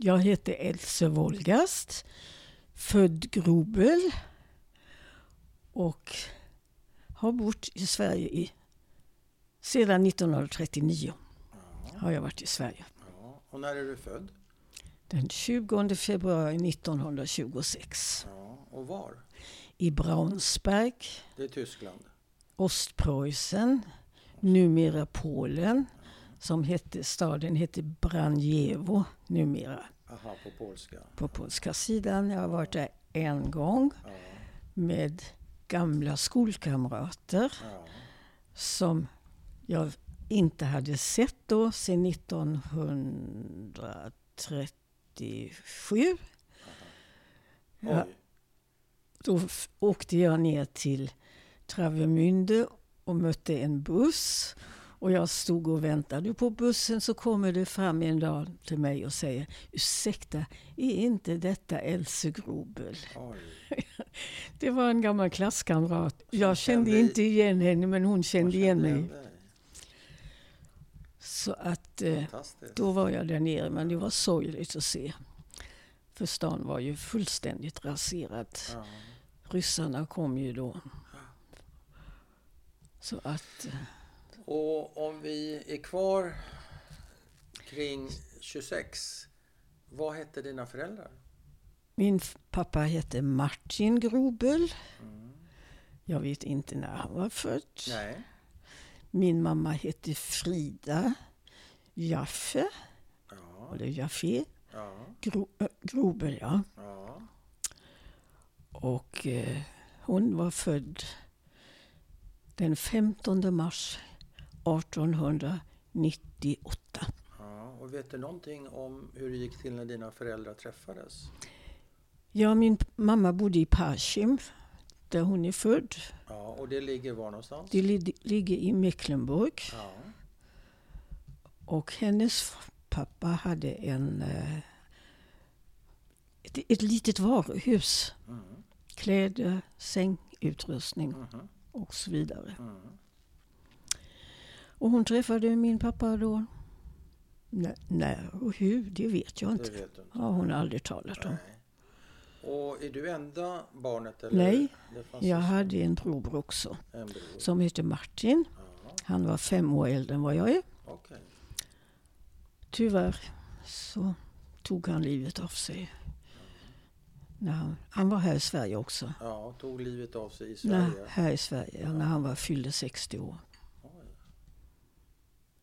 Jag heter Else Wolgast, född Grobel och har bott i Sverige i, sedan 1939. Har jag varit i Sverige. Ja. Och när är du född? Den 20 februari 1926 Ja. Och var? i Braunschweig, Det är Tyskland. Ostpreussen, numera Polen, som hette, staden hette Braniewo numera Aha, på polska. på polska sidan. Jag har varit där en gång Ja. med gamla skolkamrater Ja. som jag inte hade sett då sedan 1937. Ja. Då åkte jag ner till Travemünde och mötte en buss. Och jag stod och väntade på bussen så kommer det fram en dag till mig och säger Ursäkta, är inte detta Else Grobel? Det var en gammal klasskamrat. Jag kände inte igen henne men hon kände igen mig. Så att eh, då var jag där nere men det var sorgligt att se. För stan var ju fullständigt raserad. Ja. Ryssarna kom ju då. Så att... Och om vi är kvar kring 26. Vad hette dina föräldrar? Min pappa hette Martin Grobel. Mm. Jag vet inte när han var född. Nej. Min mamma hette Frida Jaffe, Ja. eller Jaffe, Ja. Gro, äh, Grobel ja. Ja. Och eh, hon var född den 15 mars 1898. ja. Och vet du någonting om hur det gick till när dina föräldrar träffades? Ja, min mamma bodde i Parchim, där hon är född. Ja. Och det ligger var någonstans? Det li- ligger i Mecklenburg. Ja. Och hennes pappa hade en, eh, ett, ett litet varuhus. Mm. Kläder, sängutrustning Mhm. och så vidare. Mm. Och hon träffade min pappa då. N- när och hur, det vet jag Det inte. vet du inte. har hon aldrig talat om. Nej. Och är du enda barnet? Eller? Nej, Det Jag hade en bror också en bror. som hette Martin. Ja. Han var fem år äldre än vad jag är. Okej. Tyvärr så tog han livet av sig. När han, han var här i Sverige också. Ja, tog livet av sig i När, Sverige. här i Sverige, ja, när han var fyllde 60 år.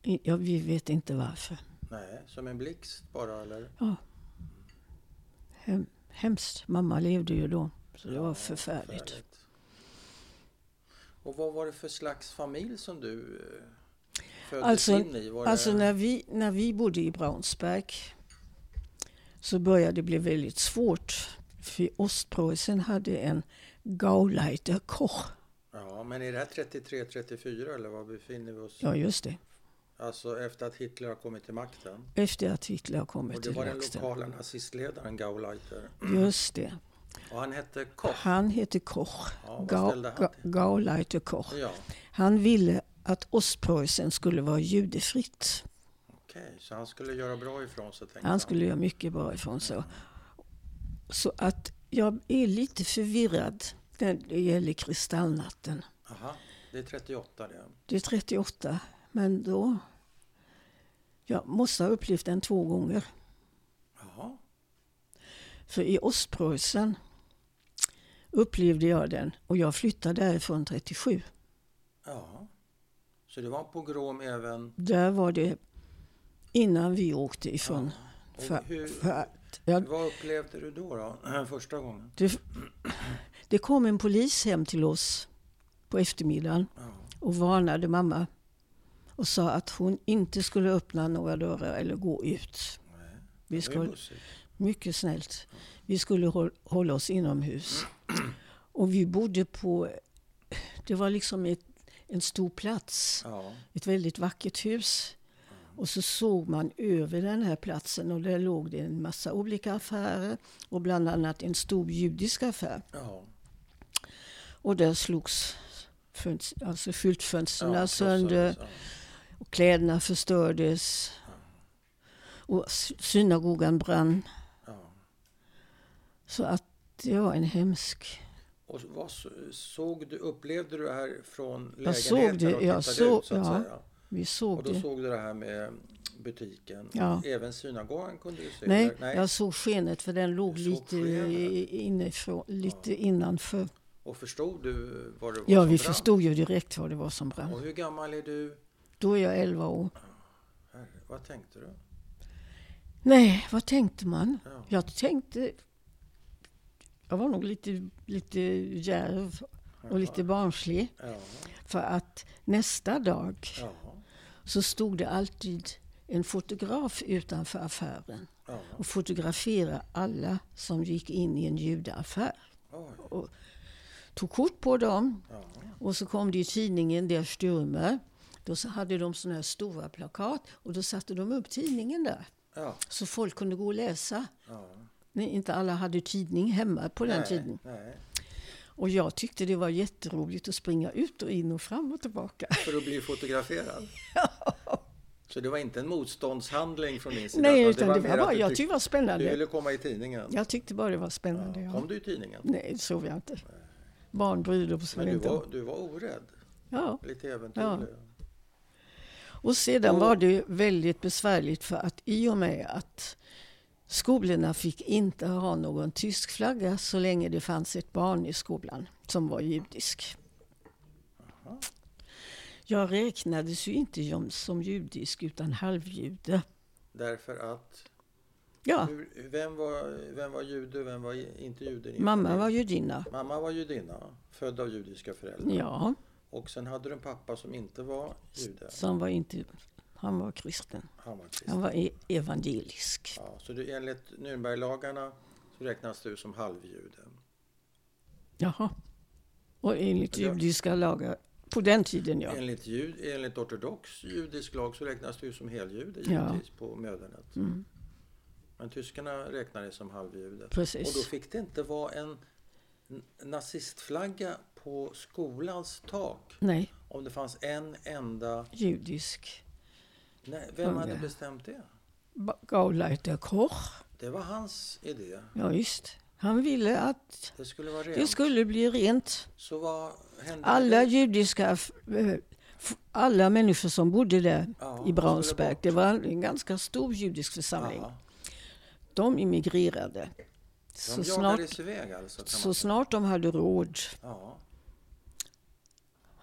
Ja, vi vet inte varför. Nej, som en blixt bara eller? Hem, hemskt. Mamma levde ju då. Så det var Ja, förfärligt. Och vad var det för slags familj som du eh, föddes Alltså- in i? Var Alltså det... när vi, när vi bodde i Braunsberg så började det bli väldigt svårt. För Ostpreussen hade en Gauleiter Koch. Ja, men är det här 33-34 eller var befinner vi oss? Ja, just det. Alltså efter att Hitler har kommit till makten? Efter att Hitler har kommit Och det till var den makten. lokala nazistledaren Gauleiter. Just det. Och han hette Koch. Han heter Koch. Ja, Ga- han Ga- till? Gauleiter Koch. Ja, Han ville att Ostpreussen skulle vara judefritt. okej. Så han skulle göra bra ifrån sig tänkte Han skulle göra mycket bra ifrån sig. Så att jag är lite förvirrad när det gäller kristallnatten. Aha, det är 38 det. Det är 38, men då... Jag måste ha upplevt den två gånger. Jaha, För i Ostpreussen upplevde jag den och jag flyttade därifrån 37. ja. Så det var pogrom även... Där var det innan vi åkte ifrån. Och För, hur, för ja, Vad upplevde du då, då? Första gången? det, det kom en polis hem till oss på eftermiddagen Ja. och varnade mamma och sa att hon inte skulle öppna några dörrar eller gå ut. Nej, Vi skulle, mycket snällt. Vi skulle håll, hålla oss inomhus. Och vi bodde på, det var liksom ett, en stor plats, Ja, ett väldigt vackert hus. Och så såg man över den här platsen och där låg det en massa olika affärer och bland annat en stor judisk affär. ja. Och där slogs fönst, alltså skyltfönstren ja sönder krossades, och kläderna förstördes. Och sy- synagogan brann. Ja. Så att det var en hemsk... Och vad så- såg du, upplevde du det här från Jag såg lägenheten det, och jag såg- ut så ja. säga? Vi såg Och då det. såg du det här med butiken. Ja. Även synagogan kunde du se? Nej, eller? jag såg skenet för den låg lite inifrån, lite innanför. Och förstod du vad det var Ja, som vi brann? förstod ju direkt vad det var som brann. Och hur gammal är du? Då är jag 11 år. Herre, vad tänkte du? Nej, vad tänkte man? Ja. Jag tänkte... Jag var nog lite, lite djärv och lite barnslig. Ja, För att nästa dag ja, så stod det alltid en fotograf utanför affären ja. och fotograferade alla som gick in i en judeaffär. Oj, Tog kort på dem ja. och så kom det i tidningen Der Stürmer. Då så hade de såna här stora plakat och då satte de upp tidningen där. Ja, Så folk kunde gå och läsa. ja. Nej, inte alla hade tidning hemma på den nej, tiden. Nej. Och jag tyckte det var jätteroligt att springa ut och in och fram och tillbaka. För att bli fotograferad? Så det var inte en motståndshandling från din sida? Nej, utan det mer var att bara, du jag tyck- tyckte det var Du spännande. ville komma i tidningen? Jag tyckte bara det var spännande. Ja. Kom du i tidningen? Nej, det såg jag inte. Barn bryr sig Men du var, du var orädd? Ja. Lite äventyrlig? Och sedan Och- var det väldigt besvärligt för att i och med att skolorna fick inte ha någon tysk flagga så länge det fanns ett barn i skolan som var judisk. Jag räknades ju inte som- judisk utan halvjude. Därför att... Ja, Hur, vem, var, vem var jude vem var inte jude? mamma var judinna. Mamma var judinna, född av judiska föräldrar. Ja, Och sen hade du en pappa som inte var jude. som var inte, han var kristen. Han var kristen. Han var e- evangelisk. Ja, så du, enligt Nürnberglagarna så räknas du som halvjude. Jaha. Och enligt Ja. judiska lagar på den tiden, ja. Enligt, jud, enligt ortodox judisk lag så räknas du som heljude Ja. givetvis på mödernet. Mm, Men tyskarna räknar dig som halvjude. precis. Och då fick det inte vara en nazistflagga på skolans tak Nej, om det fanns en enda... judisk. Nej, vem Ja, hade bestämt det? Gauleiter Koch. Det var hans idé. Ja, just. Han ville att Det skulle vara rent. det skulle bli rent. Så vad hände? Alla det? judiska, eh, alla människor som bodde där Ja, i Braunsberg, det var en ganska stor judisk församling. Ja, De immigrerade. de Så snart, iväg alltså? Så snart de hade råd. Ja,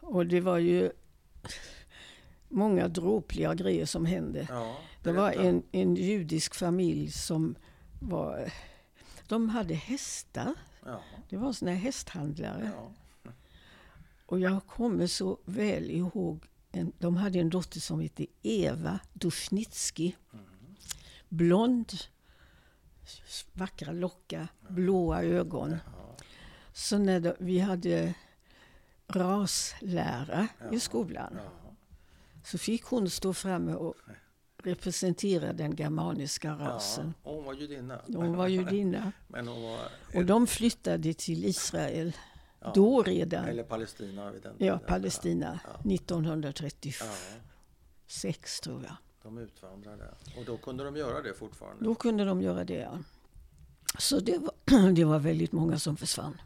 Och det var ju många dråpliga grejer som hände. ja, Det var en, en judisk familj som var... De hade hästar. Ja, Det var såna här hästhandlare. ja. Och jag kommer så väl ihåg, en, de hade en dotter som hette Eva Dushnitsky. Blond, vackra lockar, blåa ögon. Så när de, vi hade raslära i skolan så fick hon stå framme och representera den germaniska rasen. Ja, hon var judinna. Hon var judinna. Men hon var... Och de flyttade till Israel ja, då redan. Eller Palestina vid den Ja. Palestina. Ja. 1936 Ja, tror jag. de utvandrade. Och då kunde de göra det fortfarande? Då kunde de göra det. Ja. Så det var, det var väldigt många som försvann.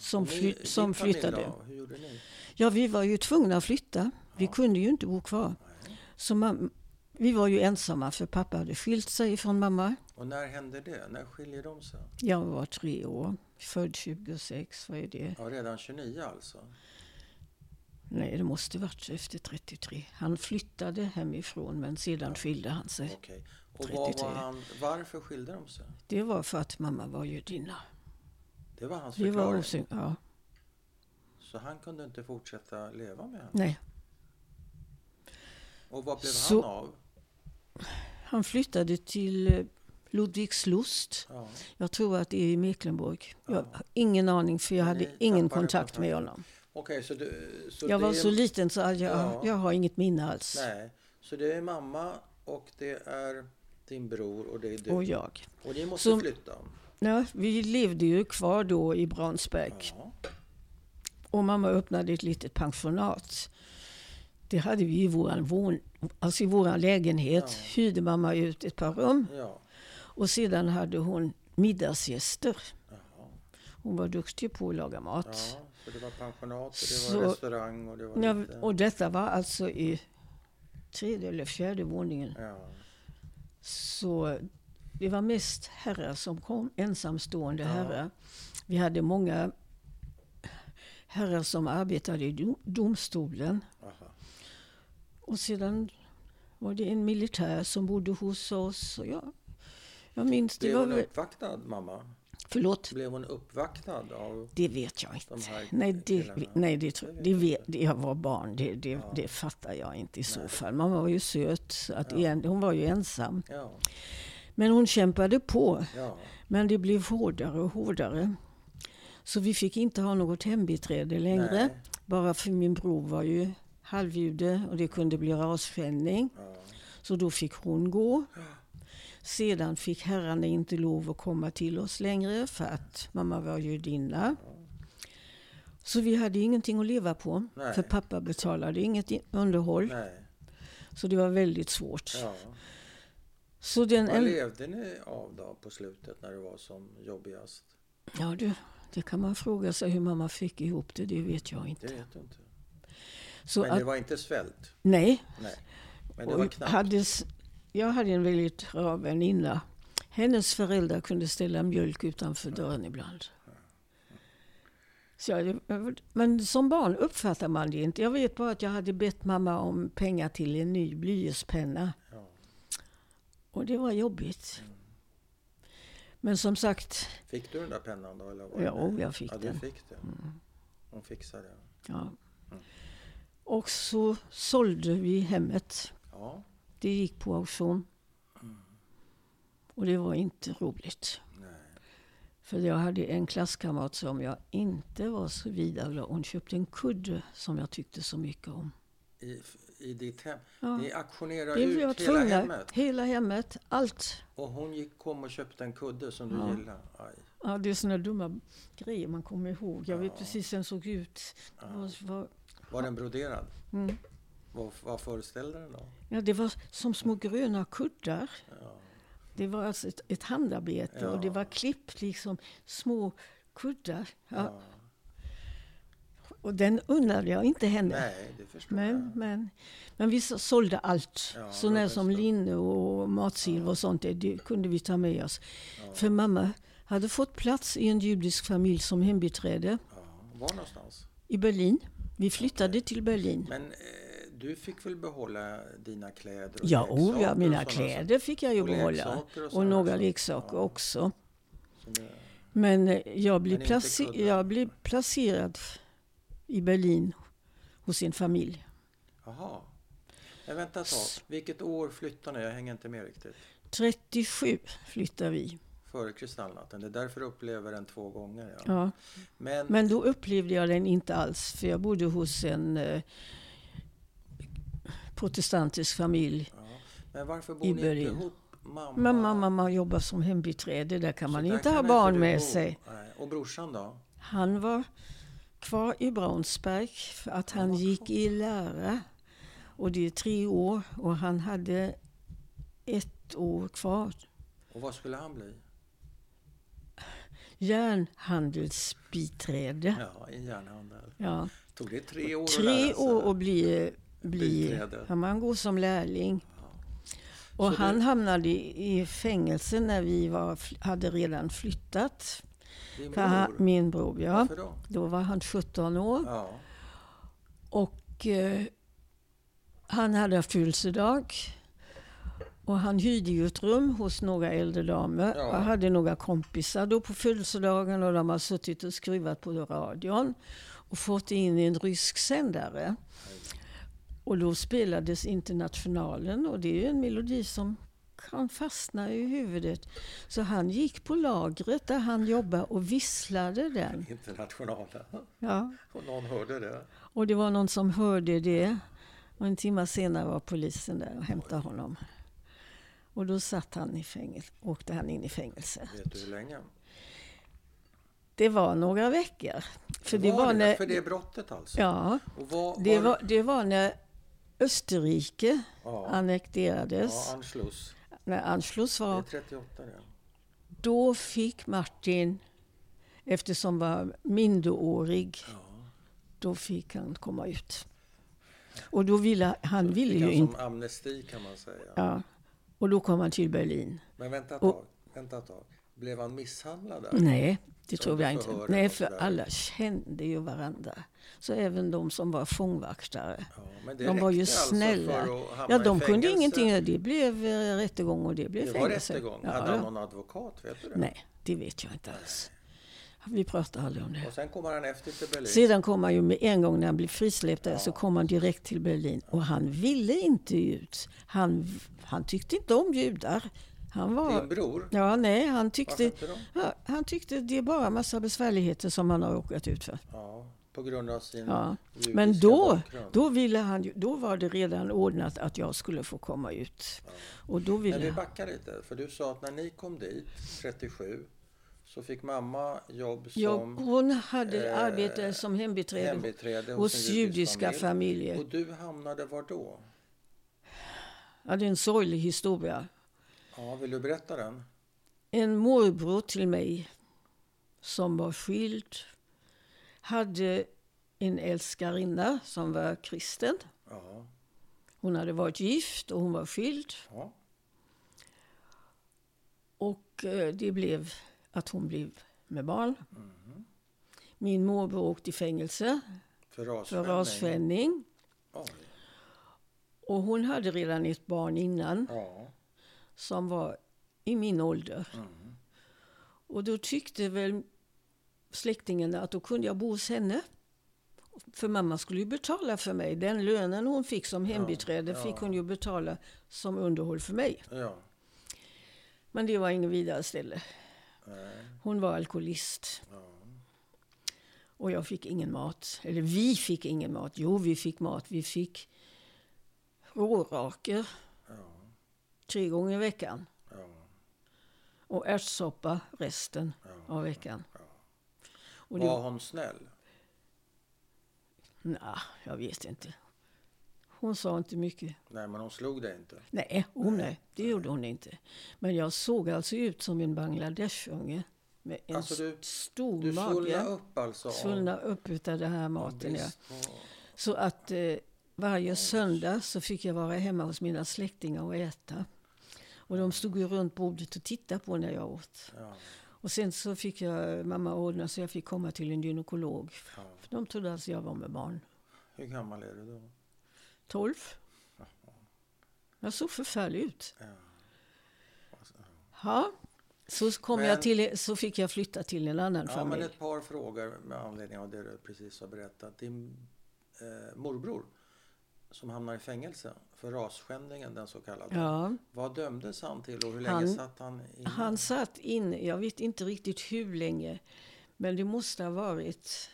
Som, fly, som flyttade. Då, hur gjorde ni? Ja, vi var ju tvungna att flytta. Vi kunde ju inte bo kvar. Så man, vi var ju ensamma för pappa hade skilt sig från mamma. Och när hände det? När skiljer de sig? Jag var tre år, född 26, vad är det? Ja, redan 29 alltså? Nej, det måste varit efter 33. Han flyttade hemifrån men sedan skilde han sig. Okej. Och vad 33. var han, varför skilde de sig? Det var för att mamma var judinna. Det var hans Det var förklaring? osynk, ja. Så han kunde inte fortsätta leva med henne? Nej, Och vad blev Så- han av? han flyttade till eh, Ludwigslust. Ja. Jag tror att det är i Mecklenburg. Jag Ja. har ingen aning för jag hade ingen kontakt med honom. Okej, så, du, så Jag det var så liten så jag, Ja. jag har inget minne alls. Nej, så det är mamma och det är din bror och det är du. Och jag. Och ni måste Så- flytta? Ja, vi levde ju kvar då i Braunsberg. Ja. Och mamma öppnade ett litet pensionat. Det hade vi i vår, alltså i vår lägenhet. Ja. Hyrde mamma ut ett par rum. Ja. Och sedan hade hon middagsgäster. Hon var duktig på att laga mat. Ja, så det var pensionat och det Så- var restaurang och det var Ja, lite... och detta var alltså i tredje eller fjärde våningen. Ja. Så det var mest herrar som kom, ensamstående Ja. herrar. Vi hade många herrar som arbetade i dom- domstolen. Aha. Och sedan var det en militär som bodde hos oss. Och ja, jag minns det Blev var hon uppvaktad, mamma? Förlåt, Blev hon uppvaktad av... det vet jag inte. De Nej, det, nej det, Det vet det, jag det, jag var barn. Det, det, Ja. det fattar jag inte i så Nej. fall. Mamma var ju söt. Så att Ja. igen, hon var ju ensam. Ja, Men hon kämpade på. ja, Men det blev hårdare och hårdare. Så vi fick inte ha något hembiträde längre. Nej. Bara för min bror var ju halvjude och det kunde bli rasfällning. ja. Så då fick hon gå. Sedan fick herrarna inte lov att komma till oss längre för att mamma var judinna. Så vi hade ingenting att leva på. Nej. För pappa betalade inget underhåll. Nej. Så det var väldigt svårt. Ja. Så den Vad en... levde ni av då på slutet när det var som jobbigast? Ja du, det kan man fråga sig hur mamma fick ihop det. Det vet jag Det inte. vet du inte. Så Men att, det var inte svält? nej, Nej. Men det Och var knappt? hade, jag hade en väldigt bra väninna. Hennes föräldrar kunde ställa mjölk utanför dörren ibland. Jag, men som barn uppfattar man det inte. Jag vet bara att jag hade bett mamma om pengar till en ny blyertspenna. Ja. Och det var jobbigt. Men som sagt, Fick du den där pennan då? Eller var det ja, med? jag fick ja, den. du fick det. Hon fixade det. Ja. Och så sålde vi hemmet. Ja. Det gick på auktion. Och det var inte roligt. Nej. För jag hade en klasskamrat som jag inte var så vidare glad. Hon köpte en kudde som jag tyckte så mycket om. I, I ditt hem? Ja. Ni auktionerade ut hela tvungna. hemmet? Hela hemmet. Allt. Och hon gick, kom och köpte en kudde som du Ja. gillade? Aj. Ja, det är såna dumma grejer man kommer ihåg. Jag vet Ja. precis hur den såg ut. Ja. var, var, Var den broderad? mm. Vad, vad föreställde den då? ja, det var som små gröna kuddar. Det var alltså ett, ett handarbete och det var klippt liksom små kuddar. Ja. Ja. Och den undrade jag inte henne. Nej, det förstår Men, jag. men, men vi så- sålde allt. Ja, det som linne och matsilver och sånt, det, kunde vi ta med oss. Ja. För mamma hade fått plats i en judisk familj som hembiträde Ja. Var någonstans? i Berlin. Vi flyttade till Berlin. Men eh, du fick väl behålla dina kläder och Ja, oh, ja, mina kläder fick jag ju Och behålla. och Och några saker. leksaker Ja. också. Så Men eh, jag blev, placer- jag blev placerad i Berlin hos sin familj. jaha. Men vänta ett tag. Vilket år flyttade ni? Jag hänger inte med riktigt. 37 flyttade vi. Före kristallnatten. Det är därför du upplever den två gånger. Ja. Ja. Men, Men då upplevde jag den inte alls, för jag bodde hos en eh, protestantisk familj. ja. Men varför bor i ni Berlin. inte ihop? Mamma, Mamma, mamma jobbar som hembiträde, där kan Så man inte ha barn med sig. Nej. Och brorsan då? Han var kvar i Braunsberg för att han gick i lära. Och det är tre år och han hade ett år kvar. Och vad skulle han bli? Järnhandelsbiträde. Ja, i järnhandel. Ja. Tog det tre år att Tre lära sig? år att bli, bli man går som lärling. Ja. Och Så han du- hamnade i fängelse när vi var, hade redan flyttat. Din han, bror? min bror, ja. Varför då? Då var han 17 år. Ja. Och eh, han hade födelsedag. Och han hyrde ju ett rum hos några äldre damer. Ja. Och hade några kompisar då på födelsedagen och de har suttit och skruvat på radion. Och fått in en rysk sändare. Och då spelades Internationalen och det är ju en melodi som kan fastna i huvudet. Så han gick på lagret där han jobbade och visslade den. Internationalen. Ja. Och någon hörde det. Och det var någon som hörde det. Och en timme senare var polisen där och hämtade honom. Och då satt han i fängelse, åkte han in i fängelse. Vet du hur länge? Det var några veckor. För det var det, när... För det brottet alltså? Ja, Och vad, det var, var, det var när Österrike Ja. annekterades, Ja, Anschluss. När Anschluss var, 38 det. då fick Martin, eftersom han var minderårig, Ja. då fick han komma ut. Och då ville han ville Fick ju han inte... som amnesti kan man säga. Ja, och då kom han till Berlin. Men vänta ett Och- tag. Vänta ett tag. Blev han misshandlad där? Nej, det tror jag inte. Nej, för alla kände ju varandra. Så även de som var fångvaktare. Ja, De var ju alltså snälla. hamna Ja, de kunde ingenting. Det blev eh, rättegång och det blev Det var fängelse. rättegång. Ja, Hade han någon advokat? Vet du det? Nej, det vet jag inte alls. Vi pratar aldrig om det. Och sen kommer han efter till Berlin. Sedan kom han ju med en gång när han blev frisläppt där, Ja. så kom han direkt till Berlin. Och han ville inte ut. Han, han tyckte inte om judar. Han Din var... bror? Ja, nej, han tyckte, ja, han tyckte det är bara massa besvärligheter som han har råkat ut för. Ja, på grund av sin Ja. Men då, bakgrund. då, ville han, då var det redan ordnat att jag skulle få komma ut. Och då Men vi ville backar lite. För du sa att när ni kom dit, 37, så fick mamma jobb ja, som hon hade eh, arbetat som hembiträde hembiträde hos, hos judiska familj. familjer. Och du hamnade var då? Ja, det är en sorglig historia. Ja, vill du berätta den? En morbror till mig som var skild hade en älskarinna som var kristen. Ja. Hon hade varit gift och hon var skild. ja. Och eh, det blev att hon blev med barn. Mhm. Min morbror åkte i fängelse För för rasförsäljning? rasfällning. Och hon hade redan ett barn innan Ja. Som var i min ålder. Mm. Och då tyckte väl släktingarna att då kunde jag bo hos henne. För mamma skulle ju betala för mig. Den lönen hon fick som hembiträde ja. fick hon ju betala som underhåll för mig. Ja. Men det var ingen vidare ställe. Nej. Hon var alkoholist. Ja. Och jag fick ingen mat. Eller vi fick ingen mat. Jo, vi fick mat. Vi fick råraker Ja. Tre gånger i veckan. Ja. Och ärtsoppa resten Ja. av veckan. Och det, Var hon snäll? Nja, jag vet inte. Hon sa inte mycket. Nej, men hon slog dig inte. Nej, oh, nej, det gjorde hon inte. Men jag såg alltså ut som en Bangladeshunge med en Alltså, du- stor Du mage. svullnade upp alltså? Svullnade upp utav den här maten. Ja. Så att eh, varje söndag så fick jag vara hemma hos mina släktingar och äta. Och de stod ju runt bordet och tittade på när jag åt. Ja. Och sen så fick jag mamma ordna så jag fick komma till en gynekolog. Ja. För de trodde alltså jag var med barn. Hur gammal är du då? 12. Jag såg förfärlig ut. Ja. Ja, så, kom Men- jag till, så fick jag flytta till en annan Ja, men familj. ett par frågor med anledning av det du precis har berättat. Din eh, morbror som hamnar i fängelse för rasskändningen, den så kallade. Ja, Vad dömdes han till och hur länge Han- satt han inne? han satt in, jag vet inte riktigt hur länge, men det måste ha varit,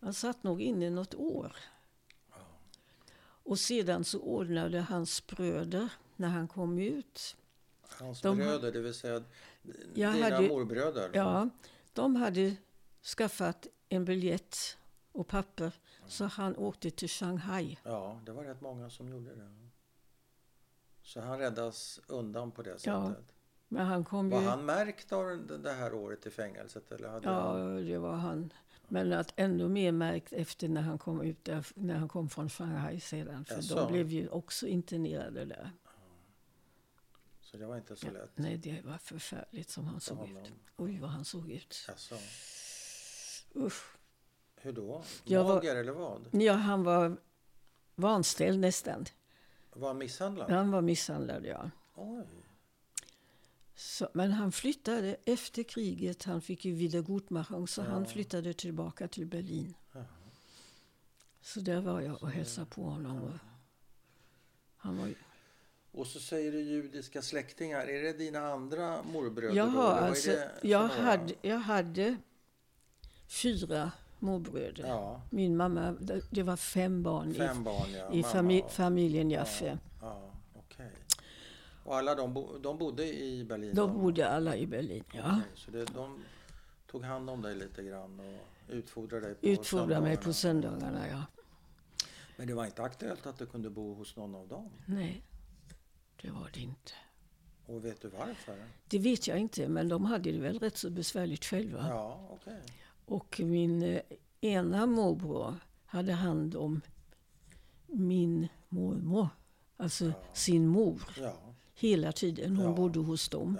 han satt nog inne något år. Och sedan så ordnade hans bröder, när han kom ut, Hans de- bröder, det vill säga Jag dina hade- morbröder? ja, de hade skaffat en biljett och papper, så han åkte till Shanghai. Ja, det var rätt många som gjorde det. Så han räddas undan på det Ja, sättet. Men han kom Var ju... han märkt av det- här året i fängelset? Eller hade Ja, han... det var han. Men att ännu mer märkt efter när han kom ut där, när han kom från Shanghai sedan. För Jaså? de blev ju också internerade där. Så det var inte så Ja, lätt? nej, det var förfärligt som han såg ut. Oj, vad han såg ut. Jaså. Usch. Hur då? Mager eller vad? Ja, han var vanställd nästan. Var han misshandlad? Han var misshandlad, ja. Oj. Så, men han flyttade efter kriget. Han fick ju Wiedergutmachung, så han flyttade tillbaka till Berlin. Ja. Så där var jag och hälsade på honom. Och han var ju Och så säger du judiska släktingar. Är det dina andra morbröder? Jag, då, alltså, jag, hade, jag hade fyra morbröder. Ja, Min mamma, det- var fem barn fem barn ja. i, i fami, familjen Jaffe. Ja, okej. Och alla de, bo, de bodde i Berlin? De bodde alla i Berlin. Ja. Okej, så det, de tog hand om dig lite grann och utfordrade dig på Utfordrade mig på söndagarna. Ja. Men det var inte aktuellt att du kunde bo hos någon av dem? Nej, det var det inte. Och vet du varför? Det vet jag inte, men de hade det väl rätt så besvärligt själva. Ja, okej. Och min eh, ena morbror hade hand om min mormor, alltså Ja. sin mor, Ja, hela tiden. Hon Ja. bodde hos dem.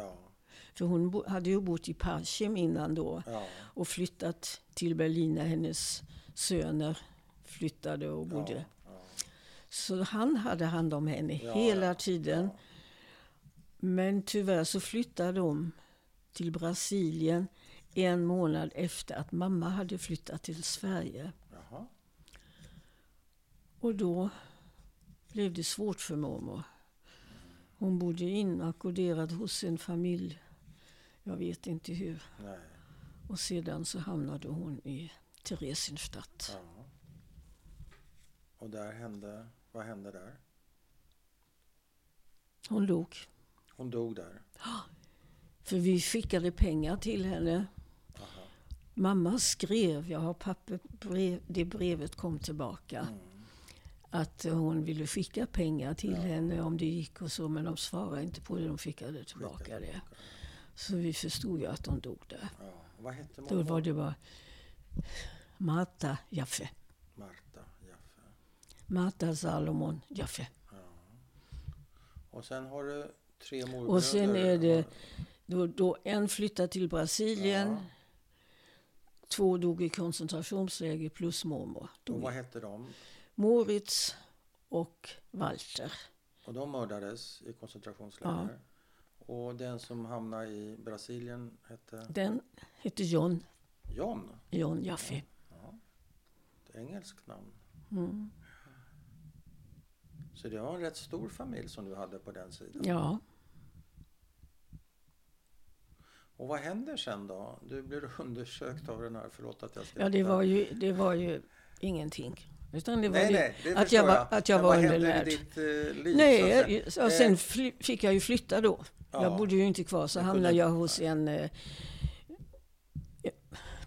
För hon hade ju bott i Parchim innan då och flyttat till Berlin när hennes söner flyttade och bodde. Så han hade hand om henne hela tiden. Men tyvärr så flyttade de till Brasilien en månad efter att mamma hade flyttat till Sverige. Jaha. Och då blev det svårt för mormor. Hon bodde inackorderad hos en familj. Jag vet inte hur. Nej. Och sedan så hamnade hon i Theresienstadt. Ja. Och där hände, vad hände där? Hon dog. Hon dog där. För vi skickade pengar till henne. Mamma skrev, jag har papper, brev, det brevet kom tillbaka. Mm. Att hon ville skicka pengar till Ja. henne om det gick och så. Men de svarade inte på det, de skickade tillbaka det. Så vi förstod ju att de dog där. Ja. Då var det bara Marta Jaffe. Marta Jaffe. Marta Salomon Jaffe. Ja. Och sen har du tre morbröder. Och sen är det då, då en flyttade till Brasilien. Ja. Två dog i koncentrationsläger plus mormor. Och Dog. vad hette de? Moritz och Walter. Och de mördades i koncentrationsläger. Och den som hamnade i Brasilien hette Den hette John, John. John Jaffe. Ja. Ett engelskt namn. Mm. Så det var en rätt stor familj som du hade på den sidan. Ja, Och vad händer sen då? Du blir undersökt av den här, förlåt att jag skrattar. ja det, var ju, det var ju ingenting. Utan det var Nej, nej, det att jag var, att jag Men var i ditt eh, liv? Nej, så och säga? sen Eh, fly, fick jag ju flytta då. ja. Jag bodde ju inte kvar, så hamnade jag hos en eh,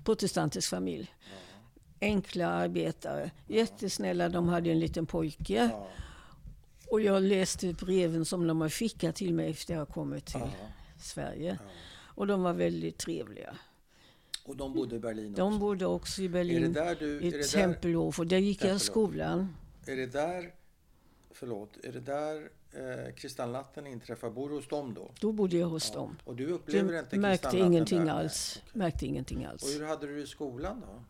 protestantisk familj. Ja, Enkla arbetare, jättesnälla. De hade en liten pojke. ja, Och jag läste breven som de har skickat till mig efter jag kommit till Sverige. Och de var väldigt trevliga. Och de bodde i Berlin De också? bodde också i Är det Berlin, där du... I Tempelhof. Och där gick jag i skolan. är det där... Förlåt. Är det där eh, kristallnatten inträffar? Bor du hos dem då? Då bodde jag hos Ja. dem. Och du upplever inte Du märkte kristallnatten ingenting där? Alls. okej. Märkte ingenting Och alls. hur hade du det i skolan då?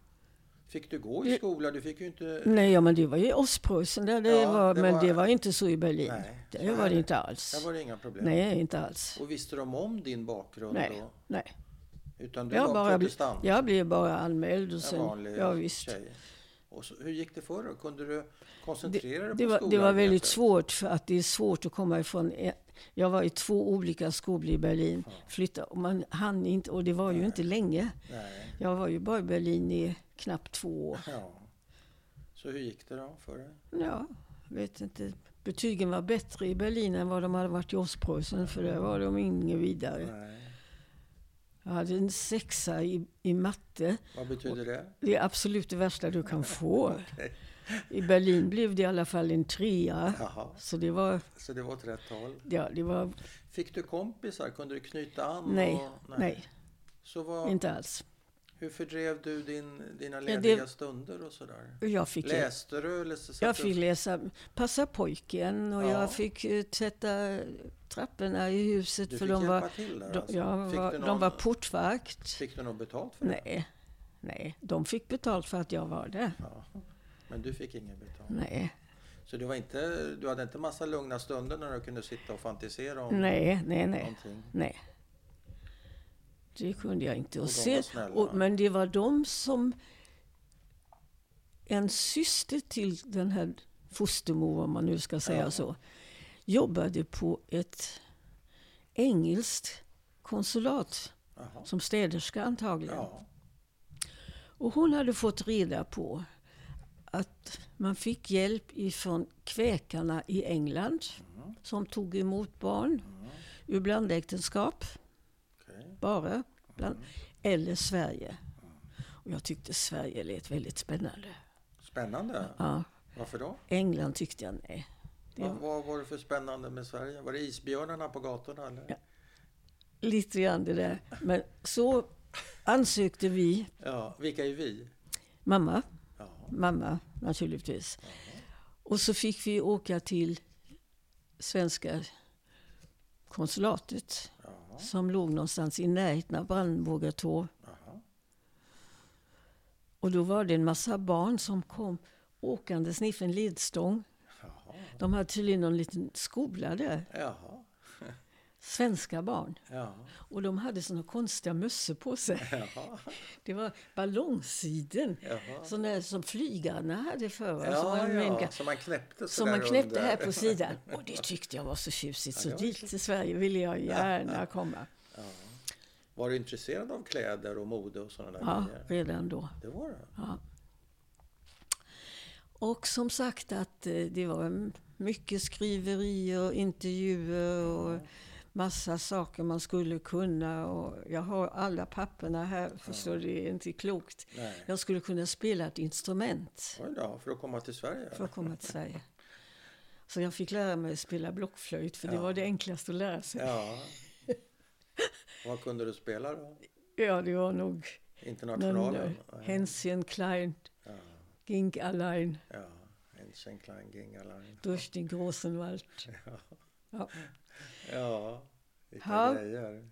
Fick du gå i Det- skola? Du fick ju inte... Nej, ja, men det var ju Ostpreussen där det Ja, var, det men var- det var inte så i Berlin. Nej, det var det inte alls. Där var det inga problem? Nej, inte alls. Och visste de om din bakgrund Nej, då? nej. Utan du Jag var bara protestant? Jag blev bara anmäld och en sen, vanlig ja visst. tjej? Och så, hur gick det för dig? Kunde du koncentrera dig Det på var, det var väldigt svårt för att det är svårt att komma ifrån. Jag var i två olika skolor i Berlin. Flytta, och man hann inte, och det var ju Nej. inte länge. Nej. Jag var ju bara i Berlin i knappt två år. Ja. Så hur gick det då för dig? Ja, vet inte. Betygen var bättre i Berlin än vad de hade varit i Ostpreussen, för där var de inget vidare. Nej. Jag hade en sexa i, i matte. Vad betyder det? Det är absolut det värsta du kan få. Okej. I Berlin blev det i alla fall en trea. Jaha, Så det var, så det var åt rätt håll. ja, det var Fick du kompisar? Kunde du knyta an? nej, och, nej, Så vad, inte alls. hur fördrev du din, dina det- lediga stunder och sådär? Jag fick, Läste du eller så jag du- fick läsa Passa pojken och Ja. jag fick eh, tvätta trapporna i huset Du för fick de hjälpa var, till där de, alltså. jag fick var, du de någon, var portvakt. Fick du något betalt för det? Nej, nej, de fick betalt för att jag var där. Ja. Men du fick inget betalt? Nej, Så du, var inte, du hade inte massa lugna stunder när du kunde sitta och fantisera om nej, nej, nej, någonting? nej. Det kunde jag inte. Och Och se, och, men det var de som... En syster till den här fostermor, om man nu ska säga Ja. så, jobbade på ett engelskt konsulat Jaha. som städerska antagligen. Ja. Och hon hade fått reda på att man fick hjälp ifrån kväkarna i England Mm. som tog emot barn Mm. ur blandäktenskap, Okej. bara, bland, Mm. eller Sverige. Och jag tyckte Sverige lät väldigt spännande. Spännande. Ja. Varför då? England tyckte jag nej. Det Vad, vad var det för spännande med Sverige? Var det isbjörnarna på gatorna? Eller? Ja. Lite grann det där. Men så ansökte vi, Ja, vilka är vi? mamma, mamma naturligtvis. Och så fick vi åka till svenska konsulatet ja, som låg någonstans i närheten av Brandenburgertor. ja. Och då var det en massa barn som kom åkandes ner en ledstång. Jaha, De hade tydligen någon liten skola där, jaha, svenska barn. ja, Och de hade såna konstiga mössor på sig. jaha, Det var ballongssiden, jaha. såna som flygarna hade förr. va? som, Ja, man ja, mänka- som man knäppte som man knäppte under. här på sidan. Och det tyckte jag var så tjusigt. Så Ja, dit till Sverige ville jag gärna komma. Ja. Var du intresserad av kläder och mode och sådana där Ja, grejer? redan då. Det var? Ja. Och som sagt att eh, det var mycket skriverier, intervjuer och massa saker man skulle kunna. Och jag har alla papperna här, förstår du, det är inte klokt. Nej. Jag skulle kunna spela ett instrument Oj då, för att komma till Sverige? för att komma till Sverige. Så jag fick lära mig att spela blockflöjt, för det Ja. var det enklaste att lära sig. Ja. Vad kunde du spela då? Ja, det var nog Internationalen? eh, Hänschen klein Ja, ging allein ja. Enchen Klein Ging allein. durch den großen Wald. Ja. Ja. ja, vilka Ja. grejer.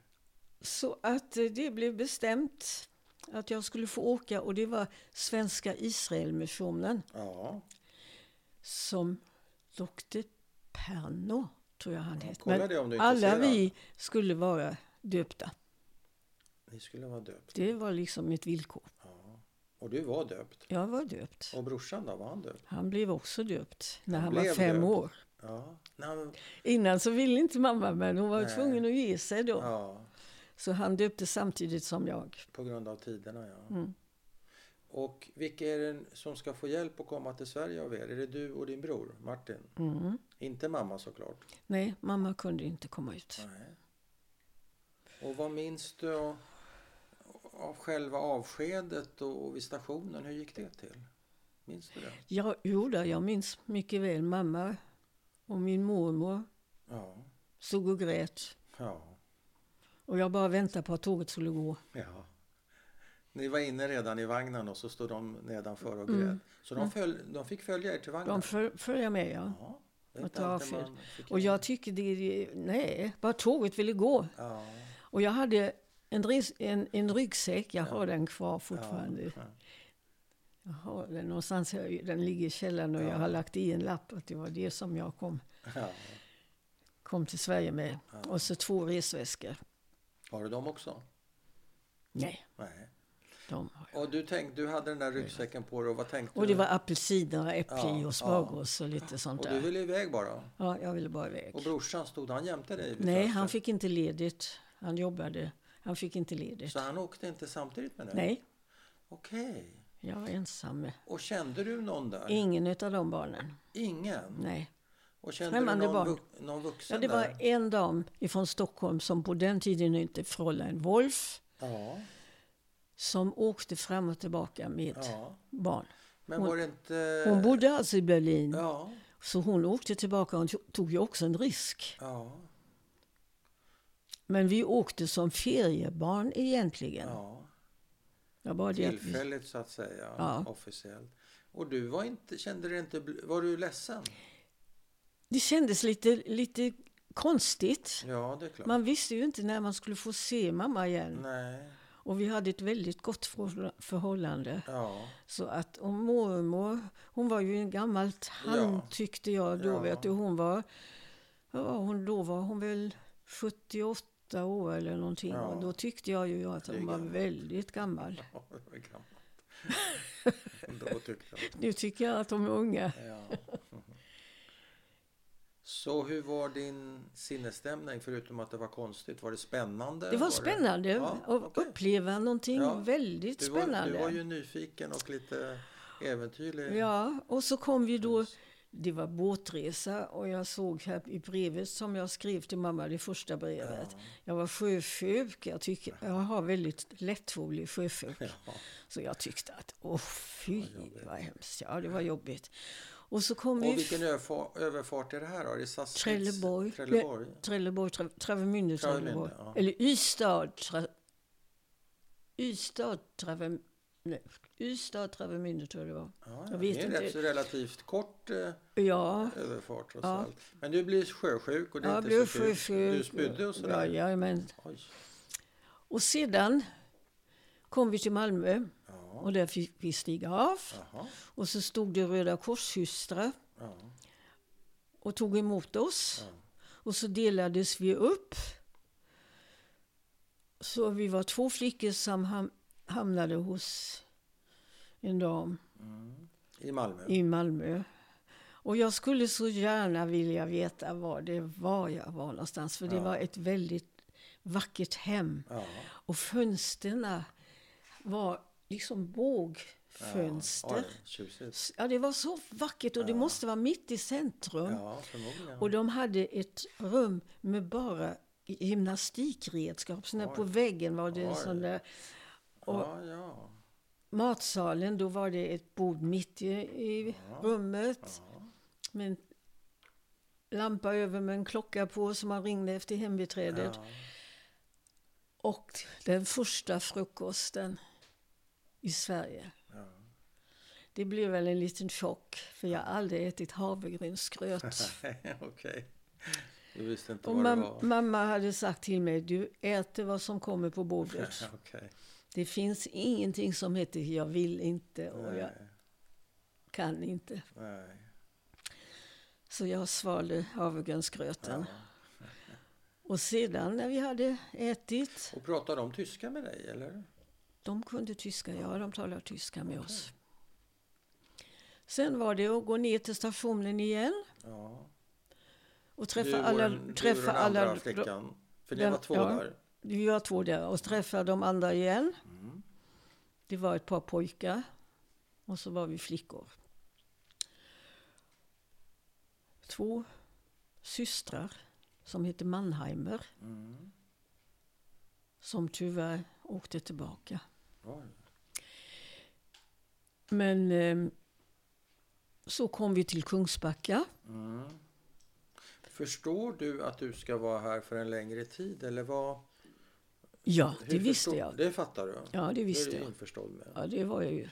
Så att eh, det blev bestämt att jag skulle få åka och det var Svenska Israelmissionen Ja, som Dr. Perno, tror jag han Ja, hette. det om du är alla vi skulle vara döpta. ni skulle vara döpt. Det var liksom mitt villkor. Ja. Och du var döpt. Jag var döpt. Och brorsan då, var han döpt? Han blev också döpt när Han han, var fem döpt. år. Ja. Innan så ville inte mamma men hon var Nej. tvungen att ge sig då. ja, Så han döpte samtidigt som jag. på grund av tiderna ja. Mm. Och vilka är det som ska få hjälp att komma till Sverige av er? Är det du och din bror Martin? Mm. Inte mamma såklart. Nej, mamma kunde inte komma ut. Nej. Och vad minns du av, av själva avskedet och, och vid stationen? Hur gick det till? Minns du det? Ja, jo då, jag minns mycket väl mamma och min mormor Ja. stod och grät. Ja. Och jag bara väntade på att tåget skulle gå. ja. Ni var inne redan i vagnen och så stod de nedanför och Mm. grät. Så de, föl, de fick följa er till vagnen? De föl- följde med, ja. Ja. Och ta fel. Och jag tycker det, nej, bara tåget ville gå. Ja. Och jag hade en, en, en ryggsäck, jag Ja. har den kvar fortfarande. Ja. Jag har den någonstans, den ligger i källaren och Ja. jag har lagt i en lapp att det var det som jag kom, Ja. kom till Sverige med. Ja. Och så två resväskor. Har du dem också? Nej, Nej. de. Och du, tänk, du hade den där ryggsäcken på dig och vad tänkte Och det du? var apelsiner, äpple Ja, och smörgås och lite sånt Och du där. ville iväg bara? Ja, jag ville bara iväg. Och brorsan, stod han jämte dig? Nej, han fick inte ledigt. Han jobbade. Han fick inte ledigt. Så han åkte inte samtidigt med dig? Nej, Okej. Jag var ensam. Och kände du någon där? Ingen av de barnen. Ingen? Nej. Och kände Främmande du någon, barn. vu- någon vuxen Ja, det var där? en dam ifrån Stockholm som på den tiden inte Fräulein Wolf Ja, som åkte fram och tillbaka med ja. barn. Men Hon- var det inte... Hon bodde alltså i Berlin. Ja, Så hon åkte tillbaka och to- tog ju också en risk. ja, Men vi åkte som feriebarn egentligen. ja. Jag att vi, Tillfälligt så att säga, Ja. officiellt. Och du var inte, kände dig inte, var du ledsen? det kändes lite, lite konstigt. Ja, det är klart. Man visste ju inte när man skulle få se mamma igen. Nej, Och vi hade ett väldigt gott förhåll- förhållande. ja, Så att och mormor, hon var ju en gammal tant Ja. tyckte jag då. Ja. Vet du, hon var, ja, hon, då var hon väl 78 år eller någonting. Ja. Och då tyckte jag ju att Det är hon var väldigt gammal. ja det var gammalt. Då tyckte jag. Nu tycker jag att de är unga. Ja. Så hur var din sinnesstämning förutom att det var konstigt? Var det spännande? Det var spännande Ja, att okej. uppleva någonting Ja. väldigt Du var, spännande. du var ju nyfiken och lite äventyrlig. Ja, och så kom vi då, det var båtresa och jag såg här i brevet som jag skrev till mamma, det första brevet. Ja. Jag var sjösjuk, jag, tycker, jag har väldigt lättfolig sjösjuk. Ja. Så jag tyckte att, åh fy Vad hemskt. Ja, det var jobbigt. Och så kom Och vi... vilken överfart, överfart är det här då? Är det SAS? Trelleborg. Trelleborg? Trelleborg, Tra- Travemünde, Travemünde, Trelleborg. ja. Eller Ystad, tra, Ystad, Travem, nej, Ystad, Travemünde tror jag det var. Ja, ja. det är en inte. rätt så relativt kort eh, Ja, överfart trots Ja. allt. Men du blir sjösjuk och det är jag inte blev så kul. Du spydde och Ja, sådär? jajamän. Oj. Och sedan kom vi till Malmö Ja. och där fick vi stiga av. Jaha. Och så stod det Röda Korssystrar Ja. och tog emot oss. Ja. Och så delades vi upp. Så vi var två flickor som ham- hamnade hos en dam Mm. I Malmö? i Malmö. Och jag skulle så gärna vilja veta var det var jag var någonstans. För det Ja. var ett väldigt vackert hem. Ja. Och fönsterna var liksom bågfönster. Ja. Ja, det var så vackert och det måste vara mitt i centrum. Och de hade ett rum med bara gymnastikredskap. Så på väggen var det en sån där. Och. Matsalen, då var det ett bord mitt i, i Ja. rummet. ja. Med en lampa över med en klocka på som man ringde efter hembiträdet. ja. Och den första frukosten i Sverige. Det blev väl en liten chock, för jag har aldrig ätit havregrynsgröt. Okej. Du visste inte Och vad det mam- var? mamma hade sagt till mig, du äter vad som kommer på bordet. Okej. Det finns ingenting som heter jag vill inte och jag Nej, kan inte. nej. Så jag svalde havregrynsgröten. Ja. Och sedan när vi hade ätit, Och pratar de tyska med dig, eller? de kunde tyska, ja de talar tyska med oss. Sen var det att gå ner till stationen igen Ja. och du träffa och alla... den, du Träffa och den alla andra flickan. För den- var två ja. där. Vi var två där och träffa de andra igen. Mm. Det var ett par pojkar och så var vi flickor. Två systrar som hette Mannheimer Mm. som tyvärr åkte tillbaka. Oj. Men eh, så kom vi till Kungsbacka. Mm. Förstår du att du ska vara här för en längre tid? Eller vad? Ja, hur det visste förstår- jag. Det fattar du? Ja, det visste jag. införstådd med? Ja, det var jag ju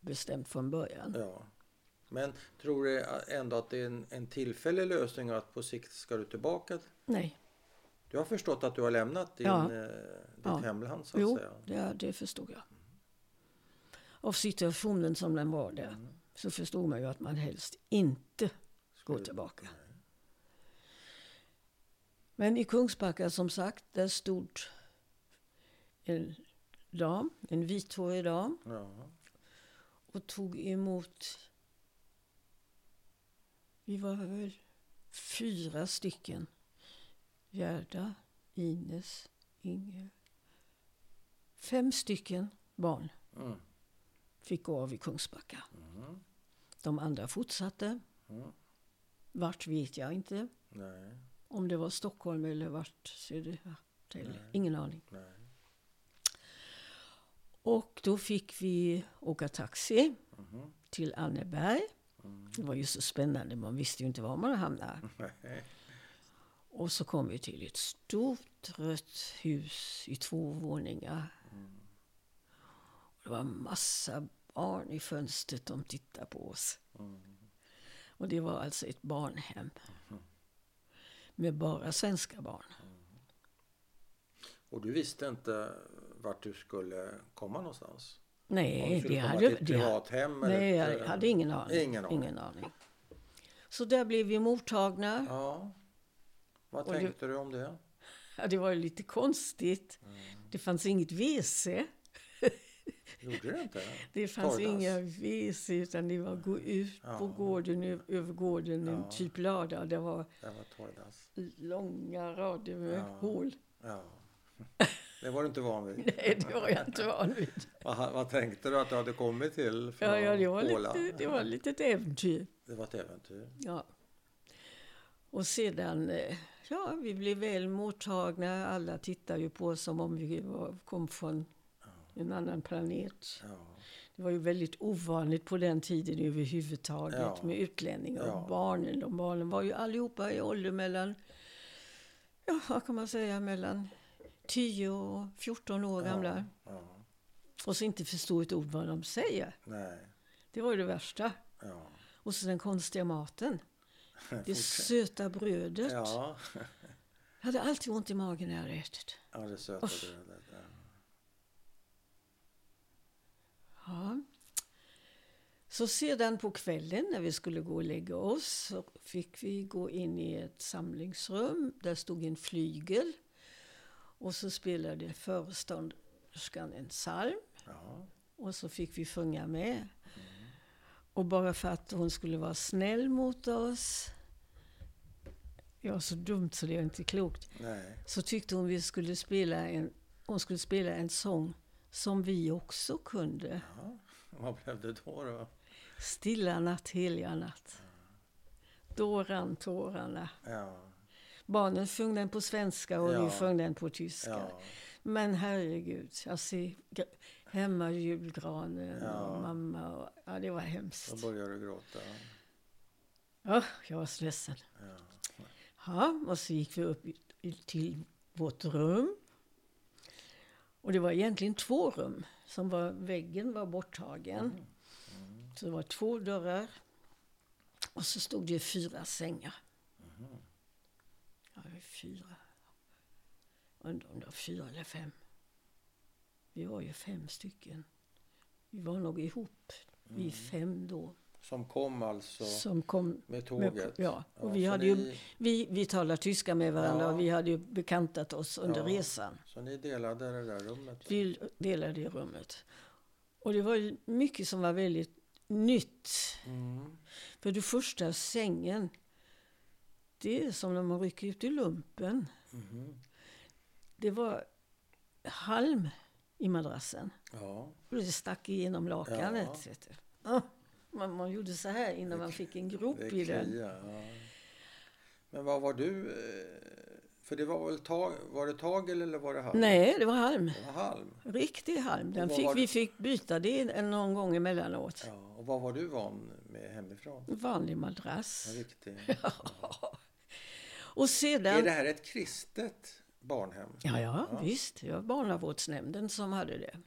bestämt från början. Ja. Men tror du ändå att det är en, en tillfällig lösning och att på sikt ska du tillbaka? Nej, Du har förstått att du har lämnat din, Ja. eh, ditt Ja. hemland så att jo, säga? det, det förstod jag. Av situationen som den var där Mm. så förstod man ju att man helst inte går Skulle- tillbaka. Nej. Men i Kungsbacka som sagt, där stod en dam, en vithårig dam Ja. och tog emot... Vi var väl fyra stycken. Gerda, Ines, Inge. Fem stycken barn Mm. fick gå av i Kungsbacka. Mm. De andra fortsatte. Mm. Vart vet jag inte. Nej. Om det var Stockholm eller vart Södertälje. Ingen aning. Nej. Och då fick vi åka taxi Mhm. till Anneberg. Mm. Det var ju så spännande, man visste ju inte var man hamnade. Nej. Och så kom vi till ett stort rött hus i två våningar. Mm. Det var massa barn i fönstret, de tittade på oss. Mm. Och det var alltså ett barnhem. Mhm. Med bara svenska barn. Och du visste inte vart du skulle komma någonstans? Nej, det hade... till Det, hem? nej, jag eh, hade ingen aning. Ingen aning. Ingen aning. Så där blev vi mottagna. Ja. Vad Och det- tänkte du om det? Ja, det var ju lite konstigt. Mm. Det fanns inget WC. Gjorde det inte? Det fanns Torrdass. inga WC utan det var gå ut på Ja. gården, ö- över gården en Ja. typ lördag. Det var Det var långa rader med Ja. hål. Det var du inte van vid. Nej, det var jag inte van vid. Vad, vad tänkte du att du hade kommit till? Från Ja, ja, det var Åland? lite, det var lite ett äventyr. Det var ett äventyr. Ja. Och sedan, eh, ja, vi blev väl mottagna. Alla tittade ju på oss som om vi var, kom från en annan planet. Ja. Det var ju väldigt ovanligt på den tiden överhuvudtaget Ja. med utlänningar Ja. och barnen. De barnen var ju allihopa i ålder mellan, ja vad kan man säga, mellan 10 och 14 år gamla. Ja. Och så inte förstå ett ord vad de säger. Nej. Det var ju det värsta. Ja. Och så den konstiga maten. Det söta brödet. Ja. Jag hade alltid ont i magen när jag hade ätit. ja, det söta Usch. brödet. Ja. Ja. Så sedan på kvällen när vi skulle gå och lägga oss så fick vi gå in i ett samlingsrum. Där stod en flygel. Och så spelade förestånderskan en psalm. Ja. Och så fick vi sjunga med. Och bara för att hon skulle vara snäll mot oss. Ja, så dumt så det är inte klokt. Nej. Så tyckte hon vi skulle spela en, hon skulle spela en sång som vi också kunde. Ja. Vad blev det då? då? Stilla natt, heliga natt. Då rann tårarna. Ja. Barnen sjöng den på svenska och Ja. vi sjöng den på tyska. Ja. Men herregud, gr- hemma julgranen Ja. och mamma. Och, ja, det var Då hemskt. började du gråta. Ja, jag var så ledsen. Ja. Ja, och så gick vi upp till vårt rum. Och det var egentligen två rum. Som var, väggen var borttagen. Så det var två dörrar. Och så stod det fyra sängar. Var fyra. Undrar om det var fyra eller fem. Vi var ju fem stycken. Vi var nog ihop, vi fem då. Som kom alltså Som kom med med, tåget? ja, och Ja, vi, hade ju, ni- vi, vi talade tyska med varandra Ja. och vi hade ju bekantat oss under Ja. resan. Så ni delade det där rummet? Vi delade i rummet. Och det var ju mycket som var väldigt nytt. Mm. För det första, sängen, det är som när man rycker ut i lumpen. Mhm. Det var halm i madrassen. Ja. Och det stack igenom lakanet. du. Ja, man, man gjorde så här innan man fick en grop Det i den. ja. Men vad var du? eh, För det var väl tag, var det tagel eller var det halm? Nej, det var halm. Det var halm. Riktig halm. Den fick, det- vi fick byta det någon gång emellanåt. Ja. Och vad var du van med hemifrån? Vanlig madrass. En riktig. Och sedan... Är det här ett kristet barnhem? Ja, ja, Ja. visst. Det var barnavårdsnämnden som hade det.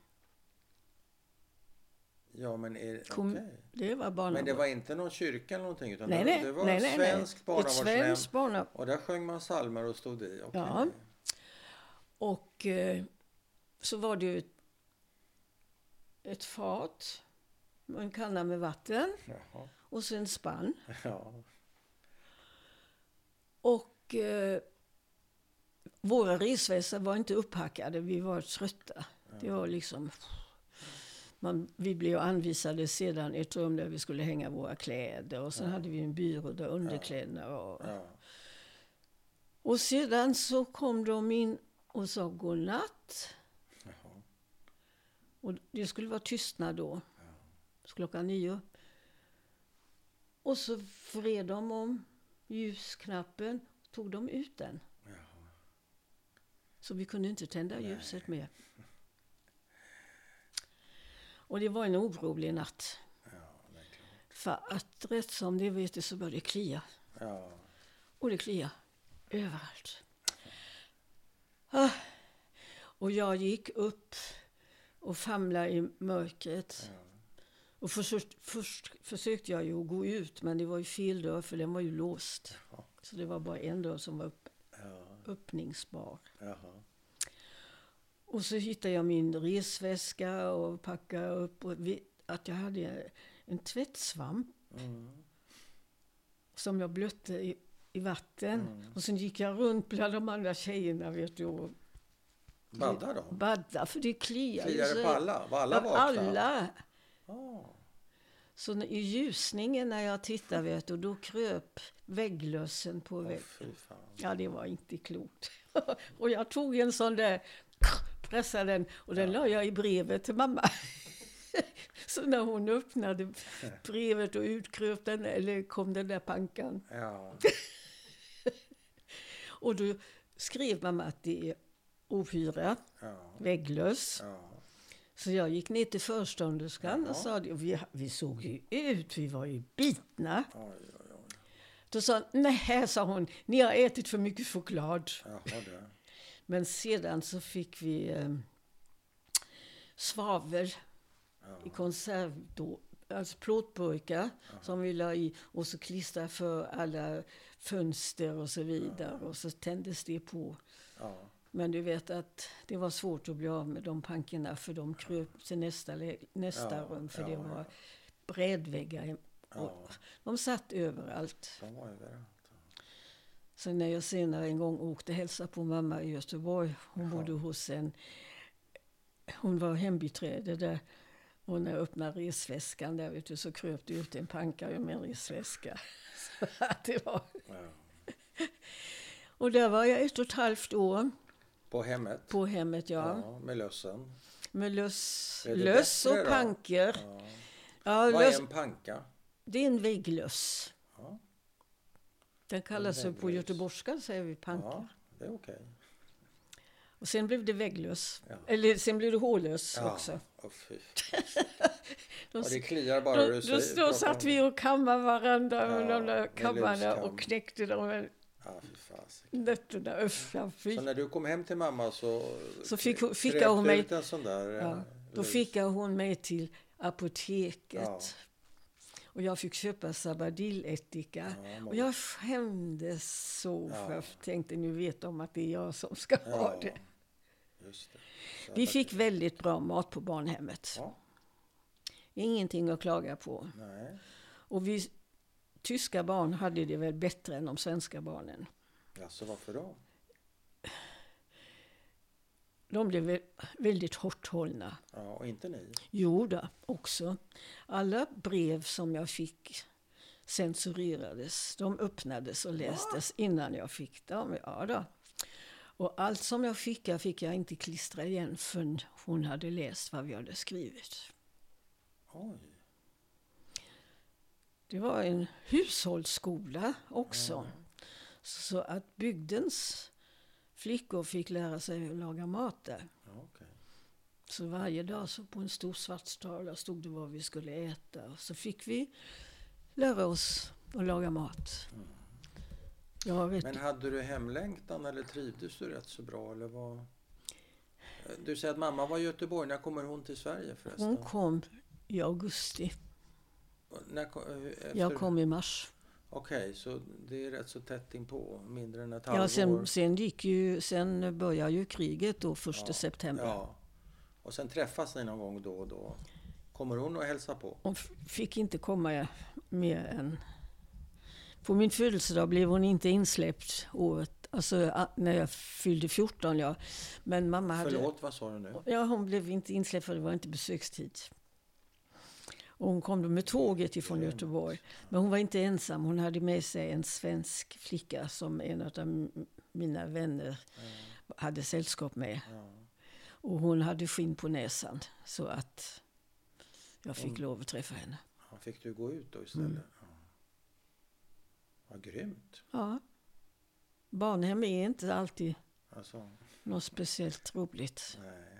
Ja, men är Kom- okej. Det var barnavård. Men det var inte någon kyrka eller någonting? Utan nej, det, nej, det var nej, nej, svensk barnavårdsnämnd. barnav... Och där sjöng man psalmer och stod i? Okej. Ja. Och eh, så var det ju ett fat, en kanna med vatten Jaha. och så en spann. Ja. Och eh, våra resvästar var inte upphackade, vi var trötta. Det var liksom... Man, vi blev anvisade sedan ett rum där vi skulle hänga våra kläder och sen hade vi en byrå där underkläderna var. ja. Och sedan så kom de in och sa godnatt. Jaha. Och det skulle vara tystnad då. Klockan nio. Och så vred de om ljusknappen och tog de ut den. Jaha. Så vi kunde inte tända ljuset mer. Och det var en orolig natt. Ja. För att rätt som det vet du så började det klia. Ja. Och det kliar överallt. Ah. Och jag gick upp och famlade i mörkret. Ja. Och först, först försökte jag ju gå ut, men det var ju fel dörr för den var ju låst. Ja. Så det var bara en dörr som var upp, Ja. öppningsbar. Jaha. Och så hittade jag min resväska och packade upp. Och att jag hade en tvättsvamp Mm. som jag blötte i, i vatten. Mm. Och sen gick jag runt bland de andra tjejerna vet du, och Badda då? badda, för det det så- på alla? Var alla vakna? alla. Så i ljusningen när jag tittade vet du, då kröp vägglössen på väggen. Ja, det var inte klokt. och jag tog en sån där, pressade den och den la jag i brevet till mamma. Så när hon öppnade brevet och utkröp den, eller kom den där pankan. Ja. Och då skrev mamma att det är ohyra, Ja. vägglöss. Ja. Så jag gick ner till förstånderskan och sa det. Vi, vi såg ju ut, vi var ju bitna. Oj, oj, oj. Då sa hon, nej, sa hon, ni har ätit för mycket choklad. Jaha. Men sedan så fick vi eh, svavel i konserv, då, alltså plåtburkar som vi la i och så klistrade för alla fönster och så vidare och så tändes det på. Men du vet att det var svårt att bli av med de pankorna för de kröp till nästa, nästa Ja, rum för ja, det ja. var brädväggar. Ja. Och de satt överallt. De var överallt. Så när jag senare en gång åkte hälsa på mamma i Göteborg, hon bodde hos en, hon var hembiträde där. Och när jag öppnade resväskan där vet du, så kröp det ut en panka ur min resväska. Så att det var. Och där var jag ett och ett halvt år På hemmet? på hemmet, ja. Ja, med lössen. Med löss, löss och panker. Ja. Ja, Vad löss, är en panka? det är en vägglöss. Ja, Den kallas på göteborgska säger vi panka. ja det är okej. Och sen blev det vägglöss. Ja. Eller sen blev det hårlöss Ja. också. Fy. De det kliar bara Då, du säger- då satt vi och kammade varandra med de där kammarna och knäckte de här Ja, fy fasiken. nötterna. Usch, ja, fy. Så när du kom hem till mamma så, Så fick fick hon det mig- en sån där Ja, eh, Då fick hon mig till apoteket. Ja. Och jag fick köpa Sabadillättika. Ja, och jag skämdes så Ja. för jag tänkte nu vet de att det är jag som ska ha Ja, det. just det. Så Vi fick väldigt bra mat på barnhemmet. Ingenting att klaga på. nej. Och vi tyska barn hade det väl bättre än de svenska barnen. Alltså varför då? De blev vä- väldigt hårt hållna. Ja, och inte ni? Jo då, också. Alla brev som jag fick censurerades. De öppnades och lästes innan jag fick dem. Ja då. Och allt som jag fick fick jag inte klistra igen förrän hon hade läst vad vi hade skrivit. Oj. Det var en hushållsskola också. Så att bygdens flickor fick lära sig att laga mat där. Ja, okej. Så varje dag så på en stor svart tavla stod det vad vi skulle äta. Och så fick vi lära oss att laga mat. Har rätt... Men hade du hemlängtan eller trivdes du rätt så bra? Eller vad? Du säger att mamma var i Göteborg. När kommer hon till Sverige förresten? Hon kom i augusti. När, eh, efter... Jag kom i mars. Okej, så det är rätt så tätt inpå. Mindre än ett halvår. Ja, sen, sen, gick ju, sen började ju kriget då, första Ja, september. Ja. Och sen träffas ni någon gång då och då. Kommer hon och hälsa på? Hon fick inte komma mer än... På min födelsedag blev hon inte insläppt året, alltså när jag fyllde 14. Ja. Men mamma hade... Förlåt, vad sa du nu? Ja, hon blev inte insläppt för det var inte besökstid. Och hon kom då med tåget ifrån. Göteborg. Men hon var inte ensam. Hon hade med sig en svensk flicka som en av mina vänner hade sällskap med. Och hon hade skinn på näsan. Så att jag fick Hon- lov att träffa henne. Ja, Fick du gå ut då istället? Mm. Ja. Vad grymt. Ja. Barnhem är inte alltid Alltså, något speciellt roligt. nej.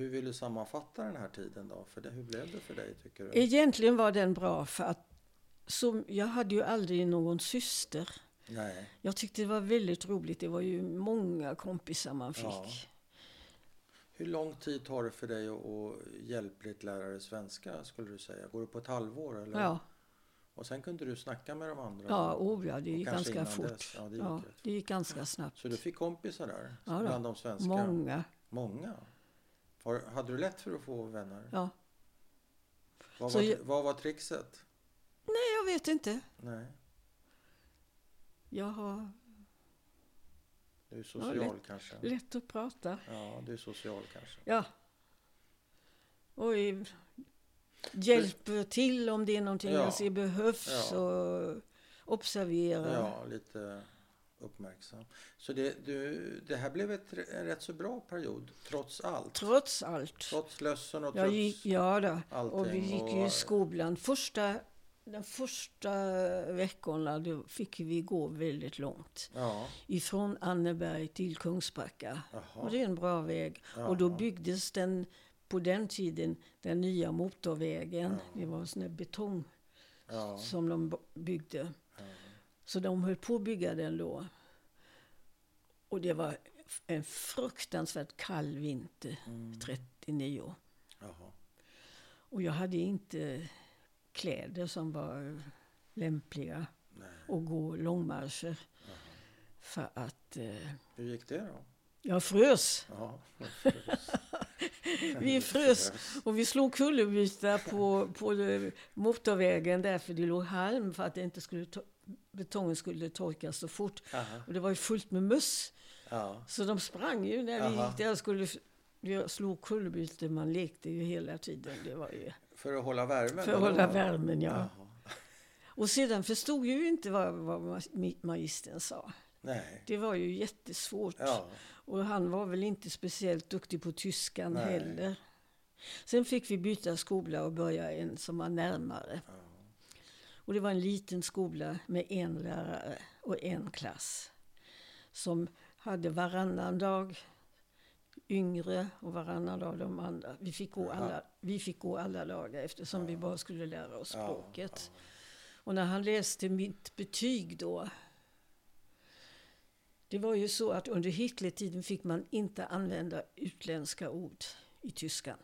Hur vill du sammanfatta den här tiden då? För det, hur blev det för dig tycker du? Egentligen var den bra för att som, jag hade ju aldrig någon syster. Nej. Jag tyckte det var väldigt roligt. Det var ju många kompisar man fick. Ja. Hur lång tid tar det för dig att, hjälpligt lära dig svenska skulle du säga? Går det på ett halvår? Eller? Ja, Och sen kunde du snacka med de andra? ja, oh, ja det gick ganska fort. Ja, det gick Ja, det gick ganska snabbt. Så du fick kompisar där? Ja bland de svenska? Många. Många? Har, hade du lätt för att få vänner? Ja. Vad, var, jag- vad var trixet? Nej, jag vet inte. Nej, Jag har du är social lätt- kanske? lätt att prata. Ja, du är social kanske. Ja. Och i- hjälper till om det är någonting Ja. jag ser behövs. Ja. Och observera. Ja, lite uppmärksam. Så det, du, det här blev ett, en rätt så bra period, trots allt? Trots allt. Trots lössen och trots gick, ja då. allting? Och vi gick ju i skolan. Första de första veckorna då fick vi gå väldigt långt. Ja. Ifrån Anneberg till Kungsbacka. Jaha. Och det är en bra väg. Och då byggdes den, på den tiden, den nya motorvägen. Ja. Det var sån här betong Ja. som de byggde. Så de höll på att bygga den då. Och det var en fruktansvärt kall vinter, Mm. 39. Jaha. Och jag hade inte kläder som var lämpliga Nej. att gå långmarscher. Jaha. För att eh, Hur gick det då? jag frös. Ja. Vi frös och vi slog kullerbytta på, på motorvägen därför det låg halm för att det inte skulle to- betongen skulle torka så fort. Aha. Och det var ju fullt med möss. Ja. Så de sprang ju när vi Aha. gick där och skulle slog kullerbyte. Man lekte ju hela tiden. Det var ju För att hålla värmen? för att hålla värmen, ja. Och sedan förstod ju inte vad, vad ma- magistern sa. Nej. Det var ju jättesvårt. Ja. Och han var väl inte speciellt duktig på tyskan Nej. heller. Sen fick vi byta skola och börja en som var närmare. ja. Och det var en liten skola med en lärare och en klass. Som hade varannan dag yngre och varannan dag de andra. Vi fick gå alla, vi fick gå alla dagar eftersom vi bara skulle lära oss Ja, språket. Och när han läste mitt betyg då. Det var ju så att under Hitlertiden fick man inte använda utländska ord i tyskan.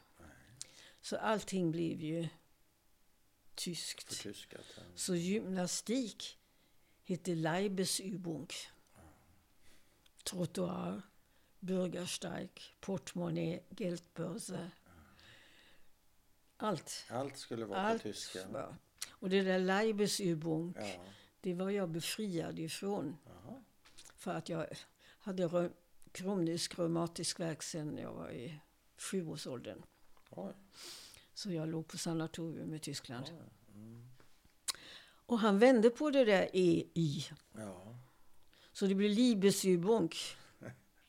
Så allting blev ju tyskt. Förtyskat. ja. Så gymnastik hette Leibesübung. Trottoar, Bürgersteig, portmonnä, Geldbörse. Allt. Allt skulle vara Allt på tyska. var. Och det där Leibesübung, Ja. det var jag befriad ifrån. Jaha. För att jag hade kronisk reumatisk värk sen jag var i sjuårsåldern. Oj. Så jag låg på sanatorium i Tyskland. Mm. Och han vände på det där EI. Ja. Så det blev Liebesübung.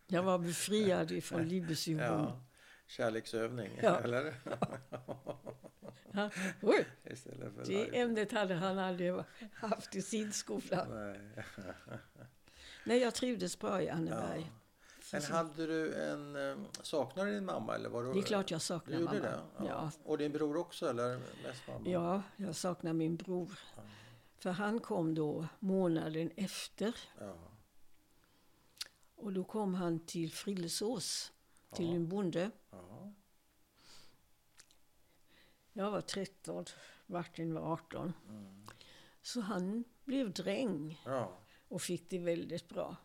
Jag var befriad ifrån Liebesübung. ja. Kärleksövning, Ja. eller? Ja. Oj, det ämnet hade han aldrig haft i sin skola. Nej. Nej, jag trivdes bra i Anneberg. Ja. Men hade du en... eh, Saknar du din mamma? Eller var du, Det är klart jag Du saknar mamma. det? Ja. Och din bror också, eller mest mamma? ja, jag saknar min bror. Ja. För han kom då månaden efter. Ja. Och då kom han till Frillesås, till Ja. en bonde. Ja. Jag var 13, Martin var 18. Mm. Så han blev dräng ja. och fick det väldigt bra.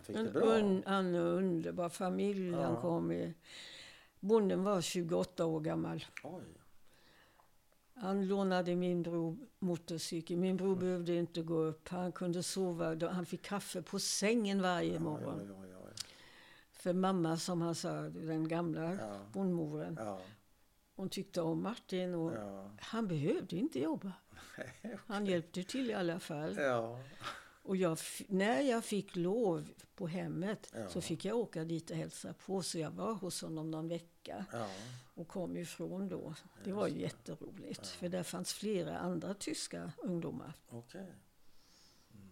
Han fick En det bra? un, en underbar familj. Han Ja. kom med. Bonden var 28 år gammal. Oj. Han lånade min bror motorcykel. Min bror behövde inte gå upp. Han kunde sova. Han fick kaffe på sängen varje morgon. Oj, oj, oj, oj. För mamma, som han sa, den gamla Ja. bondmoren, Ja. hon tyckte om Martin och Ja. han behövde inte jobba. Han hjälpte till i alla fall. Ja. Och jag, när jag fick lov på hemmet Ja. så fick jag åka dit och hälsa på. Så jag var hos honom någon vecka Ja. och kom ifrån då. Det var ju jätteroligt. För där fanns flera andra tyska ungdomar. Okej. Mm.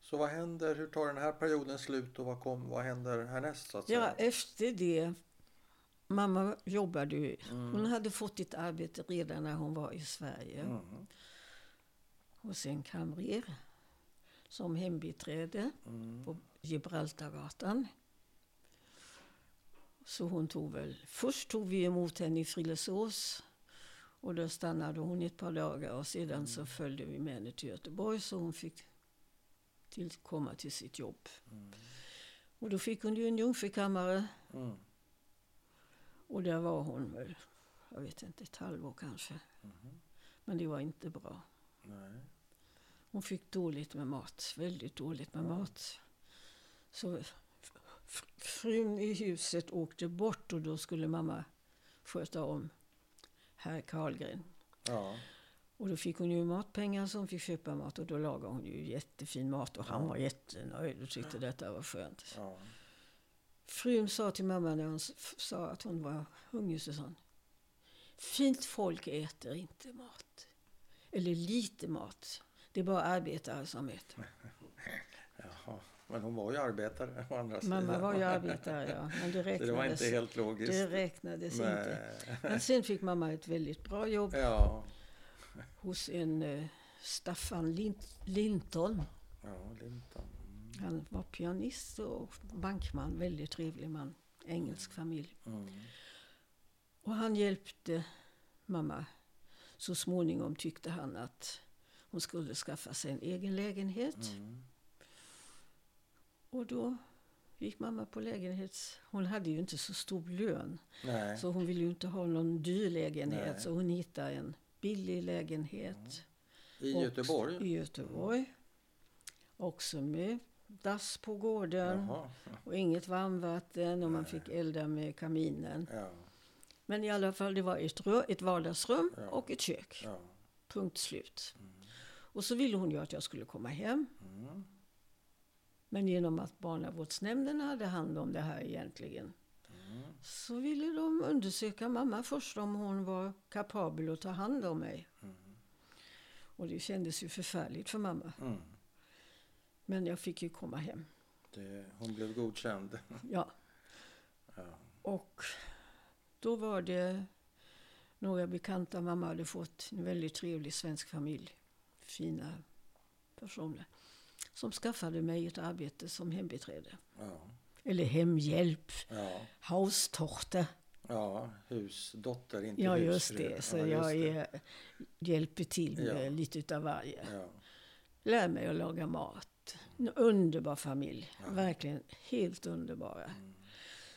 Så vad händer? Hur tar den här perioden slut och vad, kom, vad händer härnäst? Så att Ja, säga? efter det. Mamma jobbade ju. Mm. Hon hade fått ett arbete redan när hon var i Sverige. Mm. Hos en kamrer. Som hembiträde Mm. på Gibraltargatan. Så hon tog väl... Först tog vi emot henne i Frillesås. Och då stannade hon ett par dagar och sedan så följde vi med henne till Göteborg så hon fick till, komma till sitt jobb. Mm. Och då fick hon ju en jungfrukammare. Mm. Och där var hon väl, jag vet inte, ett halvår kanske. Mhm. Men det var inte bra. Nej. Hon fick dåligt med mat, väldigt dåligt med mat. Så frun i huset åkte bort och då skulle mamma sköta om herr Karlgren. Ja. Och då fick hon ju matpengar så hon fick köpa mat och då lagade hon ju jättefin mat och han Ja. var jättenöjd och tyckte detta var skönt. Ja. Frun sa till mamma när hon sa att hon var hungrig så sa hon, Fint folk äter inte mat. Eller lite mat. Det är bara arbetare som äter. Jaha. Men hon var ju arbetare å andra sidan. Mamma var ju arbetare, ja. Men det Så det var räknades, inte helt logiskt. det räknades inte. Nej. Men sen fick mamma ett väldigt bra jobb Ja. hos en eh, Staffan Lint- Linton. Ja, Linton. Mm. Han var pianist och bankman, väldigt trevlig man. Engelsk familj. Mm. Och han hjälpte mamma. Så småningom tyckte han att hon skulle skaffa sig en egen lägenhet. Mm. Och då gick mamma på lägenhets... Hon hade ju inte så stor lön. Nej. Så hon ville ju inte ha någon dyr lägenhet. Nej. Så hon hittade en billig lägenhet. I Och- Göteborg? I Göteborg. Också med dass på gården. Jaha. Och inget varmvatten och man Nej. fick elda med kaminen. Ja. Men i alla fall, det var ett, rö- ett vardagsrum Ja. och ett kök. Ja. Punkt slut. Mm. Och så ville hon ju att jag skulle komma hem. Mm. Men genom att barnavårdsnämnden hade hand om det här egentligen Mm. så ville de undersöka mamma först om hon var kapabel att ta hand om mig. Mm. Och det kändes ju förfärligt för mamma. Mm. Men jag fick ju komma hem. Det, hon blev godkänd. Ja, Ja. och då var det några bekanta. Mamma hade fått en väldigt trevlig svensk familj. Fina personer. Som skaffade mig ett arbete som hembiträde. Ja. Eller hemhjälp. Ja. Haustochter. ja, husdotter, inte Ja, just husfru. det. Så ja, jag är, hjälper till med Ja. lite utav varje. Ja. Lär mig att laga mat. En underbar familj. Verkligen helt underbara. Mm.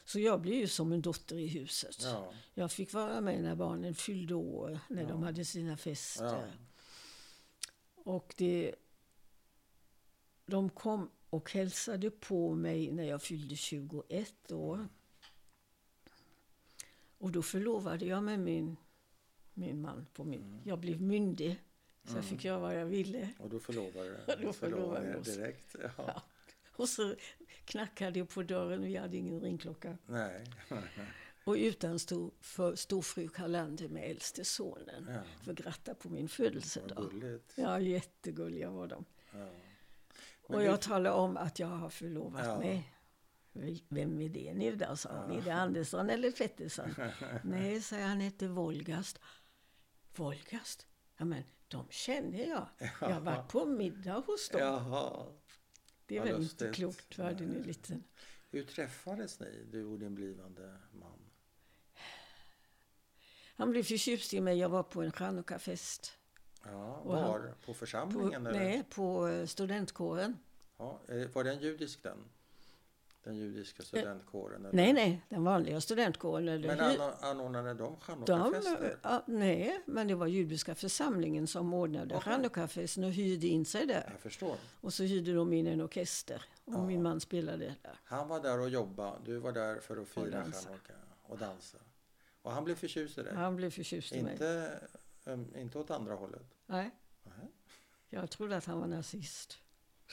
Så jag blev ju som en dotter i huset. Ja. Jag fick vara med när barnen fyllde år, när Ja. de hade sina fester. Och det, de kom och hälsade på mig när jag fyllde 21 år. Och då förlovade jag med min, min man. På min, Mm. Jag blev myndig, så jag Mm. fick göra vad jag ville. Och då förlovade Då du förlovade vi er oss. direkt? Ja. Ja. Och så knackade på dörren, vi hade ingen ringklocka. Nej. Och utan stod för storfru Karlander med äldste sonen. Ja. För att gratta på min födelsedag. Ja, jättegulliga var de. Ja. Och jag talade om att jag har förlovat Ja. mig. Vem är det nu då, sa han. Ja. Är det Andersson eller Pettersson? Nej, sa jag, han heter Volgast. Volgast? Ja, men de känner jag. Jag har varit på middag hos dem. Jaha. Det är vad väl inte lustigt. klokt, var den är liten. Hur träffades ni, du och din blivande man? Han blev förtjust i mig. Jag var på en chanukka-fest. Ja, Och han- var? På På, församlingen? eller? nej, på eh, studentkåren. Ja, eh, var den judisk den? Den judiska studentkåren? eller? Eh, Nej, nej, den vanliga studentkåren. Eller Men anor- anordnade de chanukkafester? ja, nej, men det var judiska församlingen som ordnade chanukkafesten och hyrde in sig där. Jag förstår. Och så hyrde de in en orkester. Och Ja. min man spelade där. Han var där och jobbade, du var där för att fira chanukka och dansa. Och han blev förtjust i dig? Han blev förtjust i mig. Inte, um, inte åt andra hållet? Nej, Nej. jag trodde att han var nazist.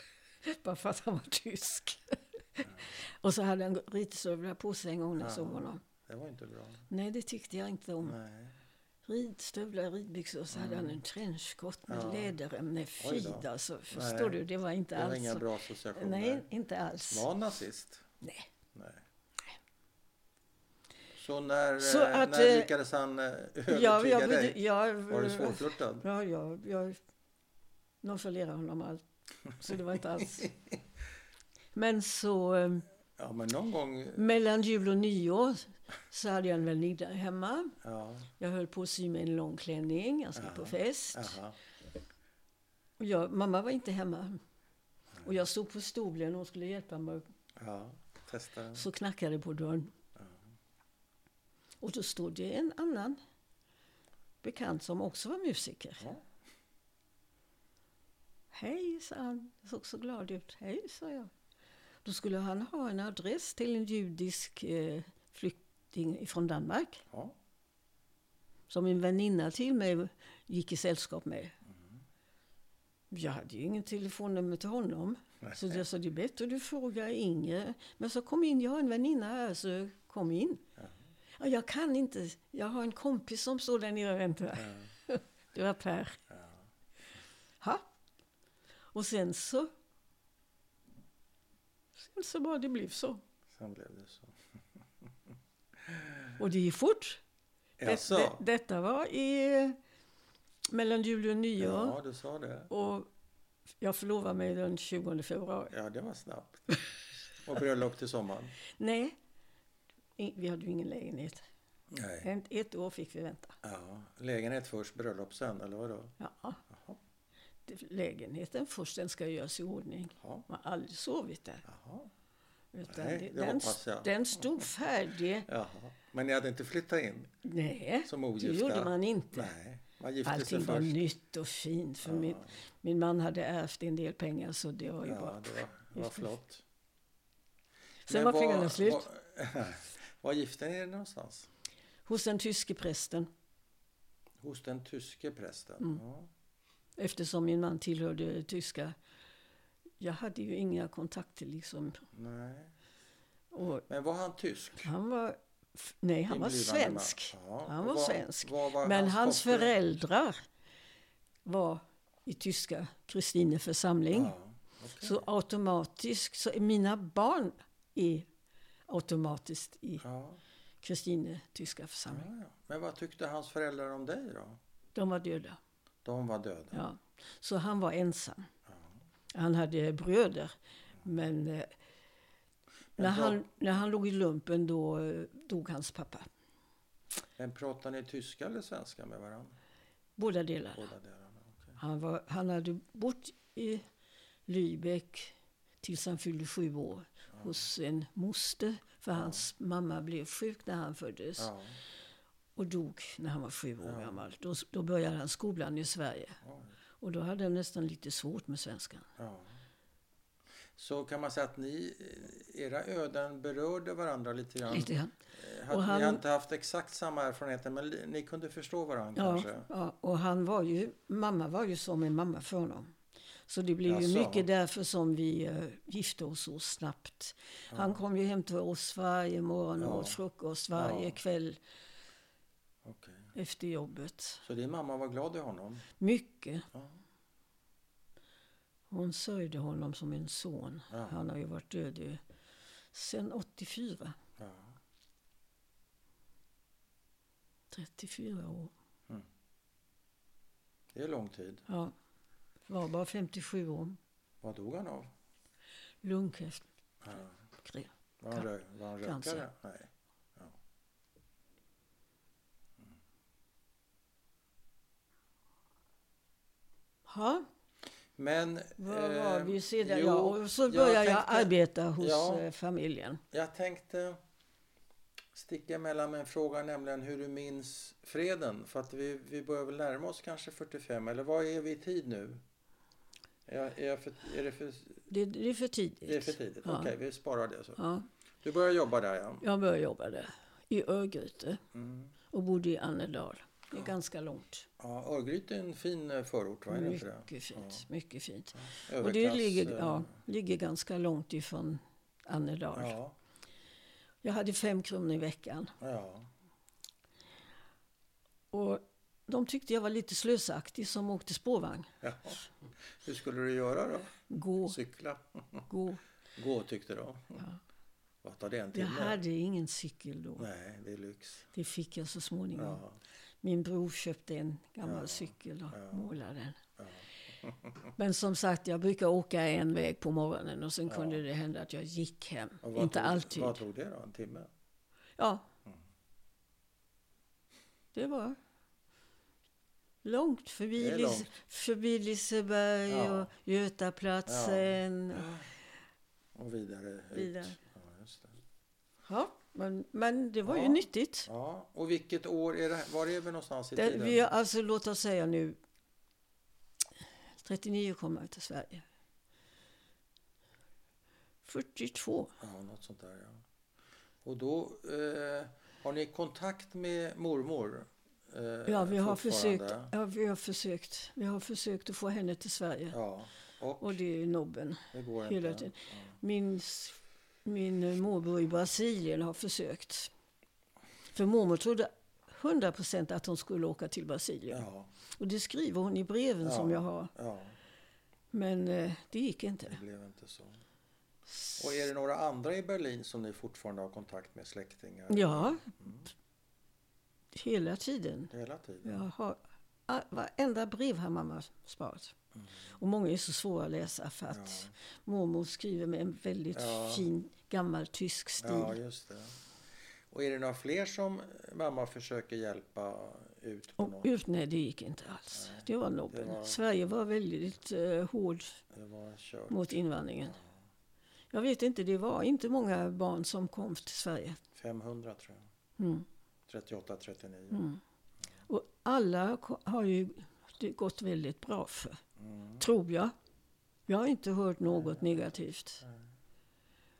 Bara för att han var tysk. och så hade han ridstövlar på sig en gång när jag Ja. såg honom. Det var inte bra. Nej, det tyckte jag inte om. Nej. Ridstövlar, ridbyxor och så hade han en trenchcoat med Ja. läderrem. Fy alltså. Förstår Nej. du, det var inte Det var alls inga bra associationer. Nej, inte alls. Var han nazist? Nej. Nej. Så när, Så eh, att, när eh, lyckades han eh, övertyga Ja, jag, dig? jag, Var du svårflörtad? Ja, jag, jag nonchalerade honom allt. Så det var inte alls... Men så eh, Ja, men någon gång... mellan jul och nyår så hade jag en väninna hemma. Ja, Jag höll på att sy mig en lång klänning. Jag skulle på fest. Och jag, mamma var inte hemma. Och jag stod på stolen och hon skulle hjälpa mig. Ja, testa. Så knackade det på dörren. Ja. Och då stod det en annan bekant som också var musiker. Ja. Hej, sa han. Såg så glad ut. Hej, sa jag. Då skulle han ha en adress till en judisk eh, flykting från Danmark. Ja. Som en väninna till mig gick i sällskap med. Jag hade ju ingen telefonnummer till honom. Så jag sa, det är bättre du frågar Inge. Men så kom in, jag har en väninna här, så kom in. Ja. Ja, jag kan inte, jag har en kompis som står där nere och väntar. Ja. Det var Per. Ja. Och sen så... Sen så bara det blev så. Sen blev det så. Och det gick fort. Det, det, detta var i... Mellan jul och nyår. Ja, du sa det. Och jag förlovade mig den 20 februari. Ja, det var snabbt. Och bröllop till sommaren? Nej, vi hade ju ingen lägenhet. Nej. Ett, ett år fick vi vänta. Ja, lägenhet först, bröllop sen, eller vadå? Ja. Lägenheten först, den ska göras i ordning. Ja. Man har aldrig sovit där. Jaha. Utan Nej, det, det den, den stod färdig. Jaha. Men ni hade inte flyttat in Nej, som det gjorde man inte. Nej, man gifte Allting sig var först. nytt och fint. För min, min man hade ärvt en del pengar så det var ju Ja, bara... det var, det var flott. Sen Men var pengarna slut. Var, var gifte ni er någonstans? Hos den tyske prästen. Hos den tyske prästen? Mm. Ja. Eftersom min man tillhörde tyska. Jag hade ju inga kontakter liksom. Nej. Och Men var han tysk? han var... Nej, han var svensk. Ja. Han var vad- svensk. vad var Men hans koppling? föräldrar var i tyska Kristine församling. Ja, okej. Så automatiskt, så mina barn är automatiskt i Ja, Kristine tyska församling. ja. Men vad tyckte hans föräldrar om dig då? De var döda. De var döda? Ja. Så han var ensam. Han hade bröder. Men, eh, när, då- han, när han låg i lumpen då eh, dog hans pappa. Men pratar ni tyska eller svenska med varandra? Båda delarna. Båda delarna? okej. Han, var, han hade bott i Lübeck tills han fyllde sju år hos en moster. För hans mamma blev sjuk när han föddes Ja, och dog när han var sju år gammal. Då, då började han skolan i Sverige. Och då hade han nästan lite svårt med svenskan. ja. Så kan man säga att ni, eh, era öden berörde varandra lite grann? Lite grann. Eh, Hade, Och han- Ni har inte haft exakt samma erfarenheter men ni kunde förstå varandra Ja, kanske? ja, och han var ju, mamma var ju som en mamma för honom. Så det blev ju Jaså? mycket därför som vi uh, gifte oss så snabbt. Han kom ju hem till oss varje morgon och Ja. åt frukost varje Ja. kväll Okej. efter jobbet. Så din mamma var glad i honom? Mycket. Ja. Hon sörjde honom som en son. Ja. Han har ju varit död i- sedan 84. Ja. 34 år. Det är lång tid. Ja. Var bara 57 år. Vad dog han av? Lungcancer. Ja. Var han, rö- var han rökare? Nej. Ja, Men... vad var eh, vi sedan? jo, Ja, och så jag började jag, tänkte- arbeta hos Ja. eh, familjen. Jag tänkte sticka emellan med en fråga, nämligen hur du minns freden. För att vi, vi börjar väl närma oss kanske 45, eller vad är vi i tid nu? Är, jag- är, jag för, är, det, för, Det, det är för tidigt. det är för tidigt? Ja. Okej, vi sparar det så. Ja, Du börjar jobba där ja. jag började jobba där, i Örgryte Mm. och bodde i Annedal. Det är ganska långt. ja Örgryte är en fin eh, förort, va? Mycket fint. Mycket fint. Ja. Och det Överklass, ligger, eh, ja, ligger ganska långt ifrån Annedal. Ja, Jag hade fem kronor i veckan. ja. Och de tyckte jag var lite slösaktig som åkte spårvagn. ja. Hur skulle du göra då? Gå, Cykla? gå. Gå tyckte du? Vad tar det en Jag timme? hade ingen cykel då. Nej, det är lyx. Det fick jag så småningom. Ja. Min bror köpte en gammal Ja. cykel och Ja. målade den. Ja. Men som sagt, jag brukar åka en väg på morgonen och sen kunde det hända att jag gick hem. Inte tog, alltid. Vad tog det då? En timme? Ja. Det var långt. Förbi, långt. förbi Liseberg och Götaplatsen. Och vidare ut. Vidare. Ja, just det. Ja, men, men det var ju Ja. nyttigt. ja, och vilket år är det? Var är vi någonstans i Det, tiden? vi, alltså, låt oss säga nu, 39 kom jag till Sverige. 42. Ja, något sånt där ja. Och då eh, har ni kontakt med mormor? Eh, Ja, vi har, försökt, ja, vi har försökt. Vi har försökt att få henne till Sverige. Ja, och, Och det är nobben. det går hela inte? tiden. Min, s- min morbror i Brasilien har försökt. För mormor trodde 100% att hon skulle åka till Brasilien. Ja, Och det skriver hon i breven Ja. som jag har. ja, Men eh, det gick inte. Det blev inte så. Och är det några andra i Berlin som ni fortfarande har kontakt med? Släktingar? Ja, Mm. hela tiden. Hela tiden? Jag har, varenda brev har mamma sparat. Mm. Och många är så svåra att läsa för att Ja. mormor skriver med en väldigt fin gammal tysk stil. Ja, just det. Och är det några fler som mamma försöker hjälpa ut på något? ut, nej, det gick inte alls. Nej, Det var nobben. det var- Sverige var väldigt eh, hård var mot invandringen. Jag vet inte, det var inte många barn som kom till Sverige. 500 tror jag. Mm. 38, 39. Mm. Och alla har ju det gått väldigt bra för, Mm. tror jag. Jag har inte hört något negativt.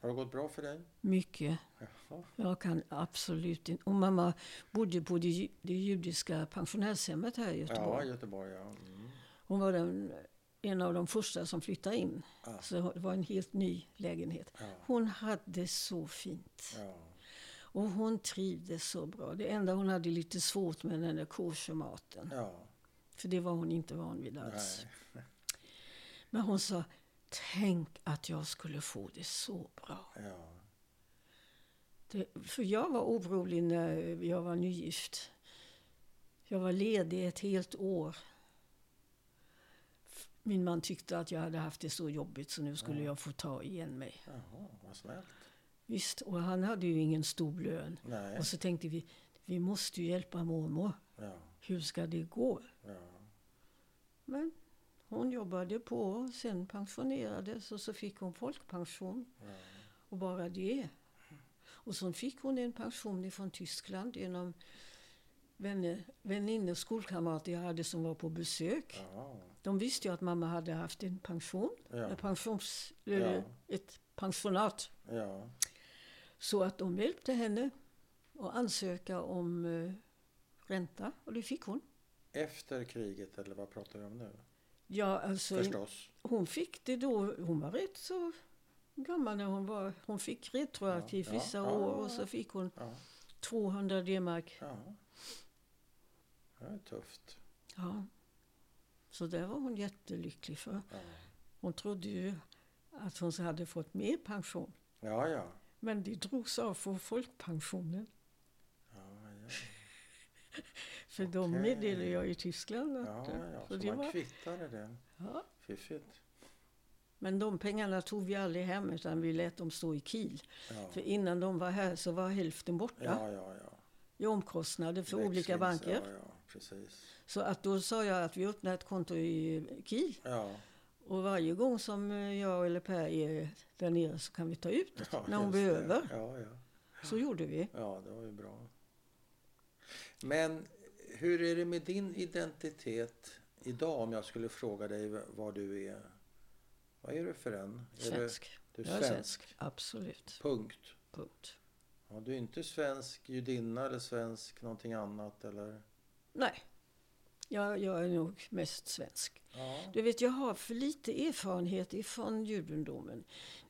Har det gått bra för dig? Mycket. Jaha. Jag kan absolut inte. Och mamma bodde på det, det judiska pensionärshemmet här i Ja, Göteborg. Göteborg ja. Mm. Hon var den, en av de första som flyttade in. Ah. Så det var en helt ny lägenhet. Ja. Hon hade så fint. Ja. Och hon trivdes så bra. Det enda hon hade lite svårt med den där koshermaten. ja. För det var hon inte van vid alls. Nej. Men hon sa, tänk att jag skulle få det så bra. Ja. Det, för jag var orolig när jag var nygift. Jag var ledig ett helt år. Min man tyckte att jag hade haft det så jobbigt så nu skulle Ja. jag få ta igen mig. Jaha, vad snällt. Visst, och han hade ju ingen stor lön. Nej. Och så tänkte vi, vi måste ju hjälpa mormor. Ja. Hur ska det gå? Ja. Men hon jobbade på sen pensionerades och så fick hon folkpension. Ja. Och bara det. Och så fick hon en pension från Tyskland genom vänner, väninnor, skolkamrater jag hade som var på besök. Ja. De visste ju att mamma hade haft en pension, Ja. en pensions, Ja. ett pensionat. ja. Så att de hjälpte henne att ansöka om eh, ränta och det fick hon. Efter kriget eller vad pratar vi om nu? Ja, alltså, Förstås. hon fick det då, hon var rätt så gammal när hon var, hon fick retroaktivt Ja, vissa ja, år och så fick hon Ja. 200 D-mark. ja. Det är tufft. Ja. Så det var hon jättelycklig för. Hon trodde ju att hon hade fått mer pension. Ja, ja. Men det drogs av för folkpensionen. För de Okej. meddelade jag i Tyskland. Ja, ja. så Så det man var, kvittade det. ja. Fiffigt. Men de pengarna tog vi aldrig hem utan vi lät dem stå i Kiel. Ja. För innan de var här så var hälften borta Ja, ja, ja. i omkostnader för olika Växlings- banker. Ja, ja, precis. Så att då sa jag att vi öppnar ett konto i Kiel. Ja, Och varje gång som eh, jag eller Per är där nere så kan vi ta ut det ja när hon det. behöver. Ja, ja. Så gjorde vi. ja, det var ju bra. Men hur är det med din identitet idag om jag skulle fråga dig vad du är? Vad är du för en? Är Svensk. Du, du Jag är är svensk? svensk. Absolut. Punkt. Punkt. Ja, du är inte svensk judinna eller svensk någonting annat eller? Nej. Jag, jag är nog mest svensk. Ja, Du vet, jag har för lite erfarenhet ifrån judendomen.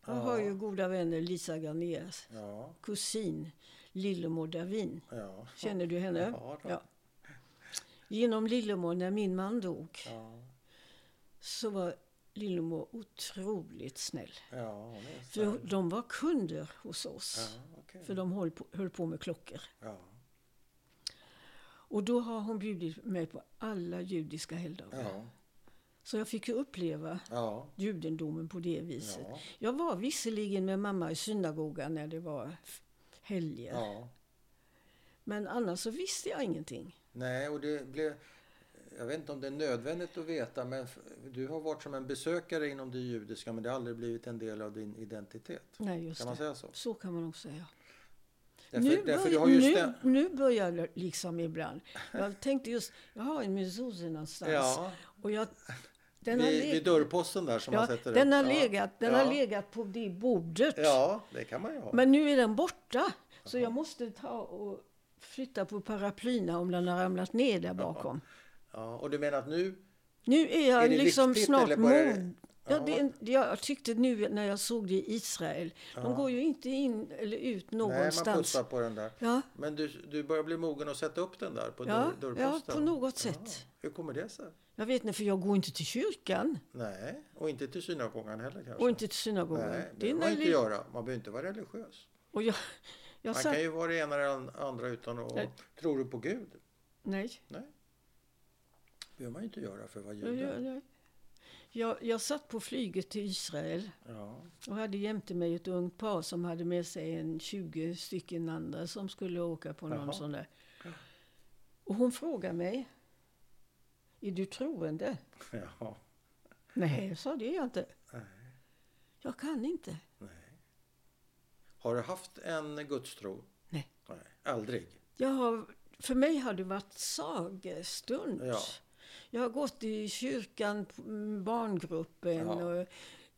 Jag Ja. har ju goda vänner, Lisa Garners ja, kusin Lillemor Davin. ja. Känner du henne? Ja. Ja. Genom Lillemor, när min man dog, så var Lillemor otroligt snäll. ja, För de var kunder hos oss. Okej. För de höll på, höll på med klockor. Ja, Och då har hon bjudit mig på alla judiska helgdagar. ja, Så jag fick ju uppleva ja, judendomen på det viset. ja, Jag var visserligen med mamma i synagogan när det var helger. ja. Men annars så visste jag ingenting. Nej, och det blev... Jag vet inte om det är nödvändigt att veta, men du har varit som en besökare inom det judiska, men det har aldrig blivit en del av din identitet. Nej, just Kan man det. säga så? Så kan man nog säga. Därför, nu, därför bör- du har ju nu, stäm- nu börjar det liksom ibland. Jag tänkte just, jag har en mezuzah någonstans. Ja, Och jag, den, vid, vid dörrposten där som man ja, sätter den, upp. har ja. legat, den ja. har legat på det bordet. Ja, det kan man ju ha. Men nu är den borta. Så jag måste ta och flytta på paraplyna om den har ramlat ner där bakom. Ja, och du menar att nu... Nu är jag Är liksom viktigt, snart mod, Ja, det, jag tyckte nu när jag såg det i Israel, de går ju inte in eller ut Nej, man någonstans. på den där. Ja, Men du, du börjar bli mogen att sätta upp den där på Ja, dörr, ja, dörrposten? på något sätt. Hur kommer det sig? Jag vet inte, för jag går inte till kyrkan Nej, och inte till synagogan heller kanske? och inte till synagogan. Nej, det behöver man inte göra. Man behöver inte vara religiös. och jag, jag Man satt, kan ju vara det ena eller det andra utan att... Nej. Tror du på Gud? Nej, Det behöver man inte göra för att vara jude. jag, jag, jag, jag satt på flyget till Israel Ja. och hade jämte mig ett ungt par som hade med sig en 20 stycken andra som skulle åka på någon Jaha. sån där. Och hon frågade mig, är du troende? ja. Nej, sa det är jag inte. Nej. Jag kan inte. Har du haft en gudstro? Nej. Nej. Aldrig? Jag har, för mig har det varit sagostund. Ja. Jag har gått i kyrkan, barngruppen Ja. och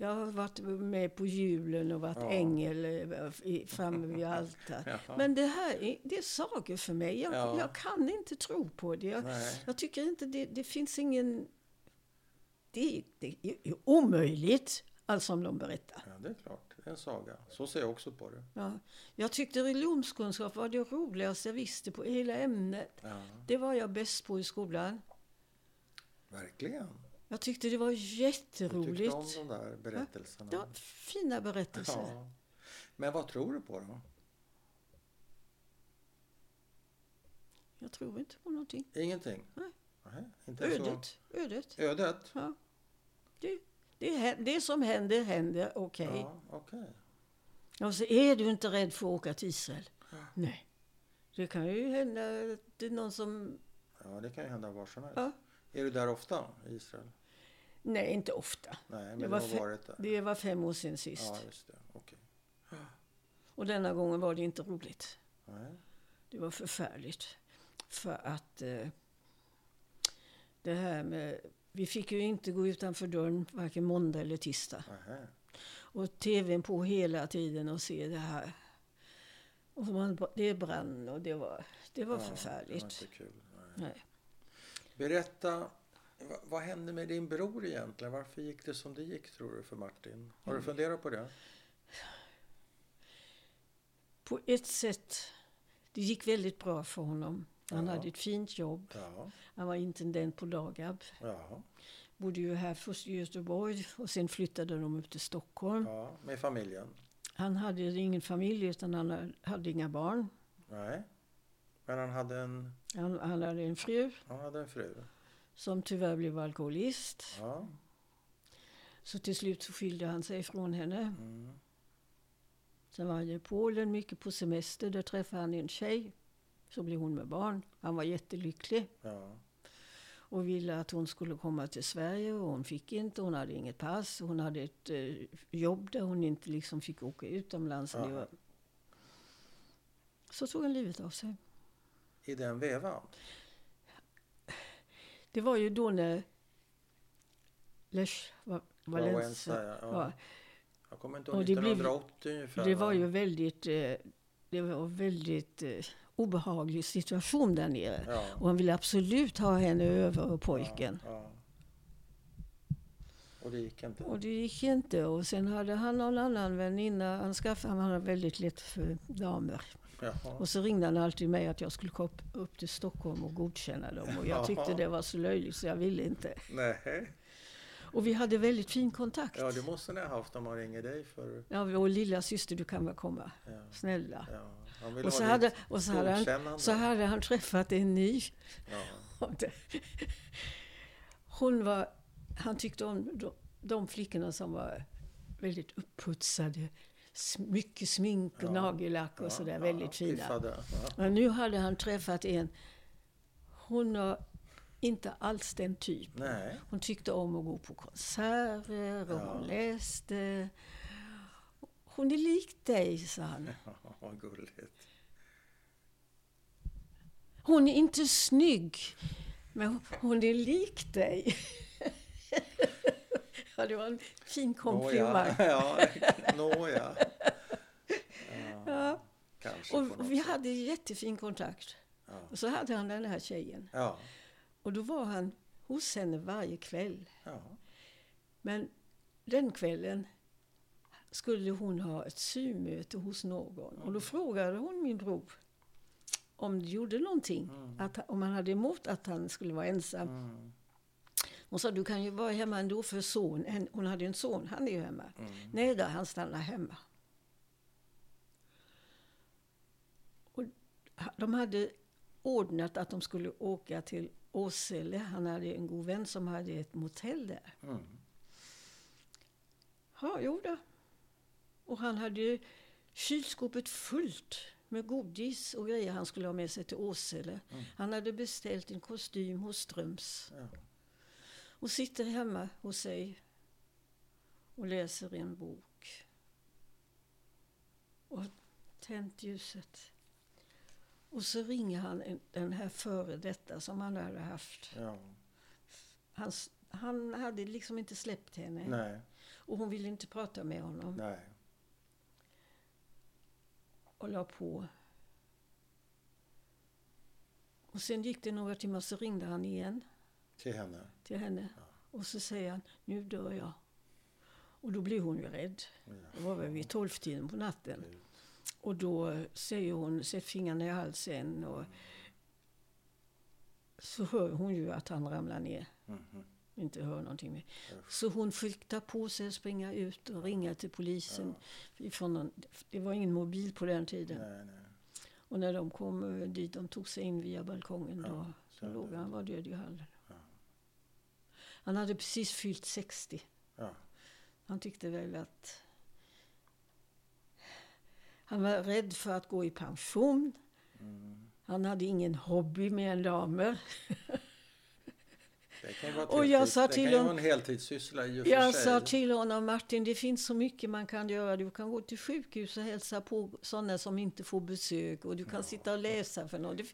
jag har varit med på julen och varit Ja. ängel eh, framme vid altaret. Jaha. Men det här är, det är sagor för mig. Jag, Ja. jag kan inte tro på det. Jag, jag tycker inte det, det finns ingen... Det, är- det är omöjligt, allt som de berättar. Ja, det är klart. Det är en saga. Så ser jag också på det. Ja. Jag tyckte religionskunskap var det roligaste jag visste på hela ämnet. Ja, Det var jag bäst på i skolan. verkligen. Jag tyckte det var Du tyckte jätteroligt. om de där berättelserna. Det var fina berättelser. Ja. Men vad tror du på då? Jag tror inte på någonting. Ingenting? Nej. Nej, inte Ödet. Ödet. Så. Ödet? Ja. Det, det, det som händer, händer. Okej. Ja, okej. Och så är du inte rädd för att åka till Israel? Nej. Det kan ju hända att det är någon som... Ja, det kan ju hända var som helst. Ja. Är du där ofta i Israel? Nej, inte ofta. Nej, men Det var varit där? Det var fem år sedan sist. Ja, just det. Okej. Och denna gången var det inte roligt. Nej. Det var förfärligt. För att eh, det här med... Vi fick ju inte gå utanför dörren varken måndag eller tisdag. Nähä. Och tvn på hela tiden och se det här. Och man, det brann och det var, det var Ja, Det var förfärligt. inte kul. Nej. Nej. Berätta, vad hände med din bror egentligen? Varför gick det som det gick tror du för Martin? Har Mm. du funderat på det? På ett sätt, det gick väldigt bra för honom. Han Ja. hade ett fint jobb. Ja. Han var intendent på Dagab. Ja. Bodde ju här först i Göteborg och sen flyttade de upp till Stockholm. ja. Med familjen? Han hade ingen familj utan han hade inga barn. Nej. Men han hade en, Han, han hade en fru han hade en fru? Som tyvärr blev alkoholist. Ja. Så till slut så skilde han sig från henne. Mm. Sen var han i Polen mycket på semester. Där träffade han en tjej. Så blev hon med barn. Han var jättelycklig Ja. och ville att hon skulle komma till Sverige. Och hon fick inte. Hon hade inget pass. Hon hade ett eh, jobb där hon inte liksom fick åka utomlands. Var... Så tog han livet av sig. I den vevan? Det var ju då när Lech. Valenza, ja. Ja. var- Jag kommer inte ihåg, det blev- 1980 ungefär? Det var va? ju väldigt, eh, det var väldigt eh, obehaglig situation där nere. Ja. Och han ville absolut ha henne över och pojken. Ja. ja. Och det gick inte? Och det gick inte. Och sen hade han någon annan väninna. Han skaffade, han hade väldigt lätt för damer. Jaha. Och så ringde han alltid mig att jag skulle komma upp till Stockholm och godkänna dem. Och jag tyckte det var så löjligt så jag ville inte. Nej. Och vi hade väldigt fin kontakt. Ja, det måste ni ha haft om man ringer dig för... Ja, vår lilla syster, du kan väl komma? Ja. Snälla. Ja. Och så ha hade, och så hade, han, så hade han träffat en ny. Ja. Och Hon var, han tyckte om de, de flickorna som var väldigt upputsade. Mycket smink och Ja. nagellack och Ja, sådär. ja, väldigt fina. Men nu hade han träffat en. Hon var inte alls den typen. Nej. Hon tyckte om att gå på konserter och hon läste. Hon är lik dig, sa han. Ja, gulligt. Hon är inte snygg, men hon är lik dig. ja, det var en fin komplimang. Nåja, ja, nåja. Ja, Ja. kanske Och vi sätt. hade jättefin kontakt. Ja. Och så hade han den här tjejen. Ja. Och då var han hos henne varje kväll. ja. Men den kvällen skulle hon ha ett symöte hos någon. Och då frågade hon min bror om det gjorde någonting. Mm. Att, om han hade emot att han skulle vara ensam. Mm. Hon sa, du kan ju vara hemma ändå för son. En- Hon hade ju en son, han är ju hemma. Mm. Nej då, han stannar hemma. Och de hade ordnat att de skulle åka till Åsele. Han hade en god vän som hade ett motell där. Mm. Ja, jo då. Och han hade ju kylskåpet fullt med godis och grejer han skulle ha med sig till Åsele. Mm. Han hade beställt en kostym hos Ströms. Ja. Och sitter hemma hos sig och läser en bok. Och tänt ljuset. Och så ringer han en- den här före detta som han hade haft. Ja. Han, han hade liksom inte släppt henne. Nej. Och hon ville inte prata med honom. Nej. och la på. Och sen gick det några timmar så ringde han igen Till henne. till henne. Och så säger han, nu dör jag. Och då blir hon ju rädd. Det var väl vid tolvtiden på natten. Och då säger hon, sätt fingrarna i halsen. Och så hör hon ju att han ramlar ner. Mhm. Inte hör någonting mer. Så hon fick ta på sig att springa ut och ringa till polisen. Ifrån någon, det var ingen mobil på den tiden. Nej, nej. Och när de kom eh, dit, de tog sig in via balkongen, Ja, då, så låg han, var död i hallen. Han hade precis fyllt 60. Ja. Han tyckte väl att... Han var rädd för att gå i pension. Mm. Han hade ingen hobby mer än damer. Det kan vara, Och jag sa det till honom- en heltidssyssla i och för Jag sig. sa till honom, Martin, det finns så mycket man kan göra. Du kan gå till sjukhus och hälsa på sådana som inte får besök. Och du kan sitta och läsa för någon. Det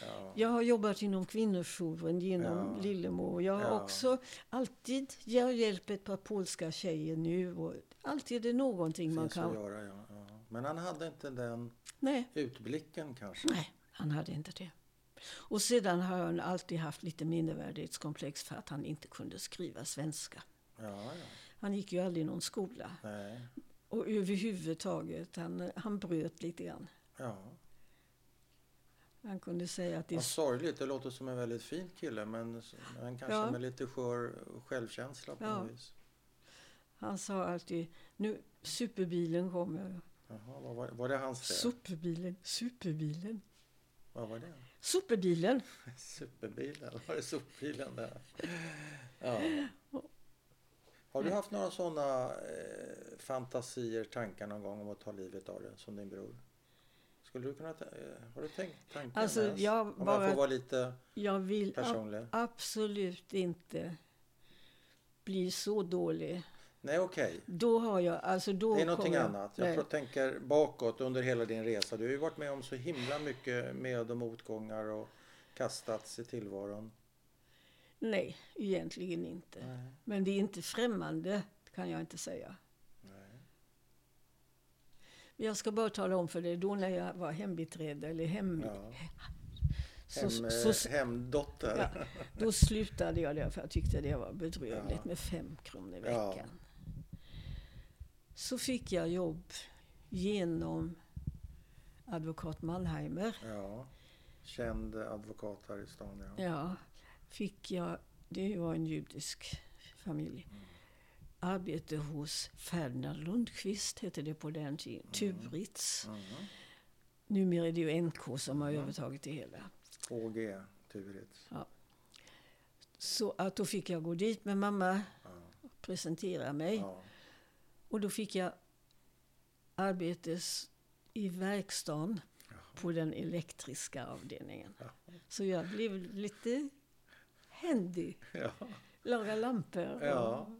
Ja. Jag har jobbat inom kvinnojouren genom Ja. Lillemor. Jag har Ja. också alltid, jag hjälper ett par polska tjejer nu. Och alltid är det någonting man finns att kan... göra, ja. ja. Men han hade inte den Nej, utblicken kanske. nej, han hade inte det. Och sedan har han alltid haft lite mindervärdighetskomplex för att han inte kunde skriva svenska. Ja, ja. Han gick ju aldrig någon skola. Nej. Och överhuvudtaget, han, han bröt lite grann. Ja. Han kunde säga att det är sorgligt. Det låter som en väldigt fin kille men men kanske Ja. med lite skör självkänsla på Ja. något vis. Han sa alltid, nu superbilen kommer. Jaha, vad var, var det hans fel? Superbilen, superbilen. Vad var det? Superbilen. Superbilen? Var det sopbilen där? Ja. Har du haft några sådana eh, fantasier, tankar någon gång om att ta livet av dig som din bror? Skulle du kunna, eh, har du tänkt tanken Alltså, ens? jag Om jag bara- får vara lite Jag vill ab- personlig. absolut inte bli så dålig. Nej, okej. Då har jag, alltså då Det är någonting jag- annat. Jag nej. tänker bakåt under hela din resa. Du har ju varit med om så himla mycket med och motgångar och kastats i tillvaron. Nej, egentligen inte. Nej. Men det är inte främmande, kan jag inte säga. Nej. Jag ska bara tala om för dig, då när jag var hembiträde eller hem... Ja. Så, Hem, så, eh, så, hemdotter. ja, då slutade jag där för jag tyckte det var bedrövligt Ja. med fem kronor i Ja. Så fick jag jobb genom advokat Mannheimer. Ja. Känd advokat här i stan. Ja. Ja, fick jag, det var en judisk familj. Mm. Arbete hos Ferdinand Lundqvist hette det på den tiden. Turitz. Mm. Numera är det ju NK som har övertagit det hela. HG Turitz. Så att då fick jag gå dit med mamma Ja. och presentera mig. Ja. Och då fick jag arbete i verkstaden på den elektriska avdelningen. Ja. Så jag blev lite händig. Ja. Laga lampor. och- Ja.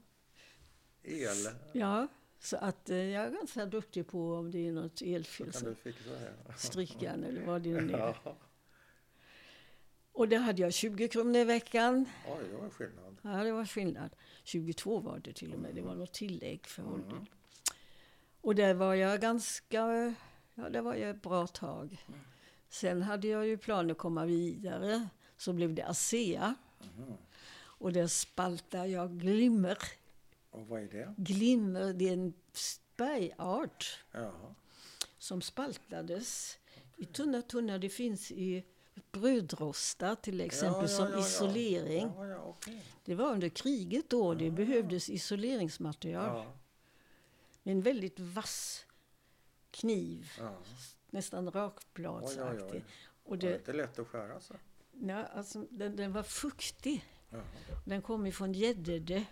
El. Ja, så att eh, jag är ganska duktig på om det är något Så elfel. kan Så du fixa det. strickan eller vad det nu är. Ja. Och där hade jag 20 kronor i veckan. Oj, det var skillnad. Ja, det var skillnad. 22 var det till och med. Det var något tillägg för Mm. åldern. Och där var jag ganska... Ja, där var jag ett bra tag. Sen hade jag ju planer att komma vidare. Så blev det ASEA. Mhm. Och där spaltade jag glimmer Och vad är det? Glimmer, det är en bergart Ja. som spaltades i tunna tunna. Det finns i brödrostar till exempel Ja, som isolering. Okej. Det var under kriget då. Det behövdes isoleringsmaterial. Med en väldigt vass kniv. Nästan rakbladsaktig. Och Det det, inte lätt att skära sig. ja, alltså, den, den var fuktig. Den kom ifrån Gäddede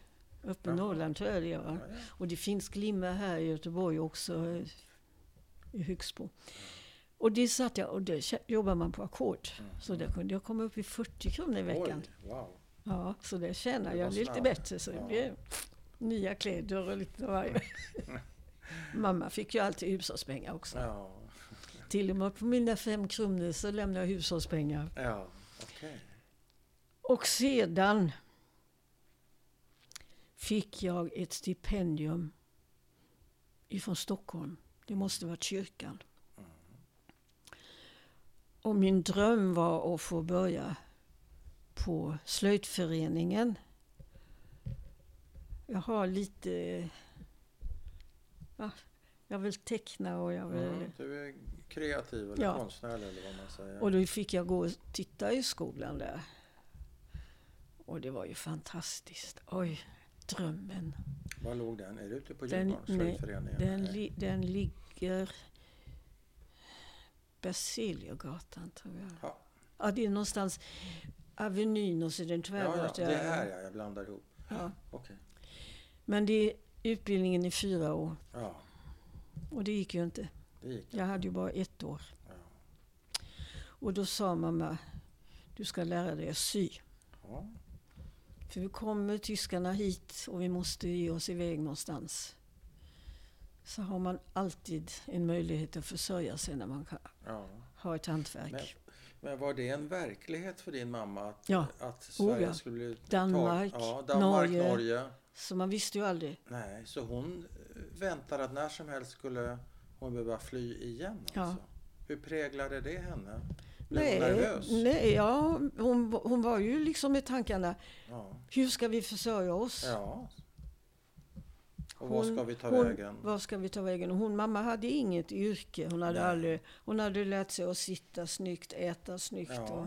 uppe i. Norrland tror jag det var. Ja. Och det finns glimmer här i Göteborg också, eh, i Högsbo. Och det satt jag och kä- jobbar man på ackord. Så där kunde jag komma upp i 40 kronor i veckan. Oj, wow. Ja, så det tjänar jag lite snabbt. bättre. Så det Ja. blev nya kläder och lite av varje. Mamma fick ju alltid hushållspengar också. Ja, Till och med på mina fem kronor så lämnade jag hushållspengar. ja. okej. Och sedan fick jag ett stipendium ifrån Stockholm. Det måste varit kyrkan. Och min dröm var att få börja på slöjdföreningen. Jag har lite... Ja, jag vill teckna och jag vill... Mm, du är kreativ eller Ja. konstnärlig eller vad man säger. Och då fick jag gå och titta i skolan där. Och det var ju fantastiskt. Oj, drömmen. Var låg den? Är det ute på Den- Djurgården? nej? Den, Nej. li, den ligger... Berzeliergatan tror jag. Ja. Ja, det är någonstans Avenyn och en Ja, ja, det är här ja, jag blandar ihop. Ja. Okej. Men det är utbildningen i fyra år. Ja, Och det gick ju inte. det gick. Jag hade ju bara ett år. Ja. Och då sa mamma, du ska lära dig att sy. Ja. För vi kommer tyskarna hit och vi måste ge oss iväg någonstans. Så har man alltid en möjlighet att försörja sig när man kan Ja. ha ett hantverk. Men, men var det en verklighet för din mamma att, Ja. att Sverige ja. skulle bli Danmark, ja, Danmark Norge. Norge. Så man visste ju aldrig. Nej, så hon eh, väntade att när som helst skulle hon behöva fly igen. Alltså. Hur präglade det henne? Blev Nej, hon nervös? nej ja, hon, hon var ju liksom i tankarna, hur ska vi försörja oss? ja. Och vad Hon- ska vi ta hon, vägen? Vad ska vi ta vägen? Och hon, mamma hade inget yrke. Hon hade, Nej. aldrig, hon hade lärt sig att sitta snyggt, äta snyggt Ja. och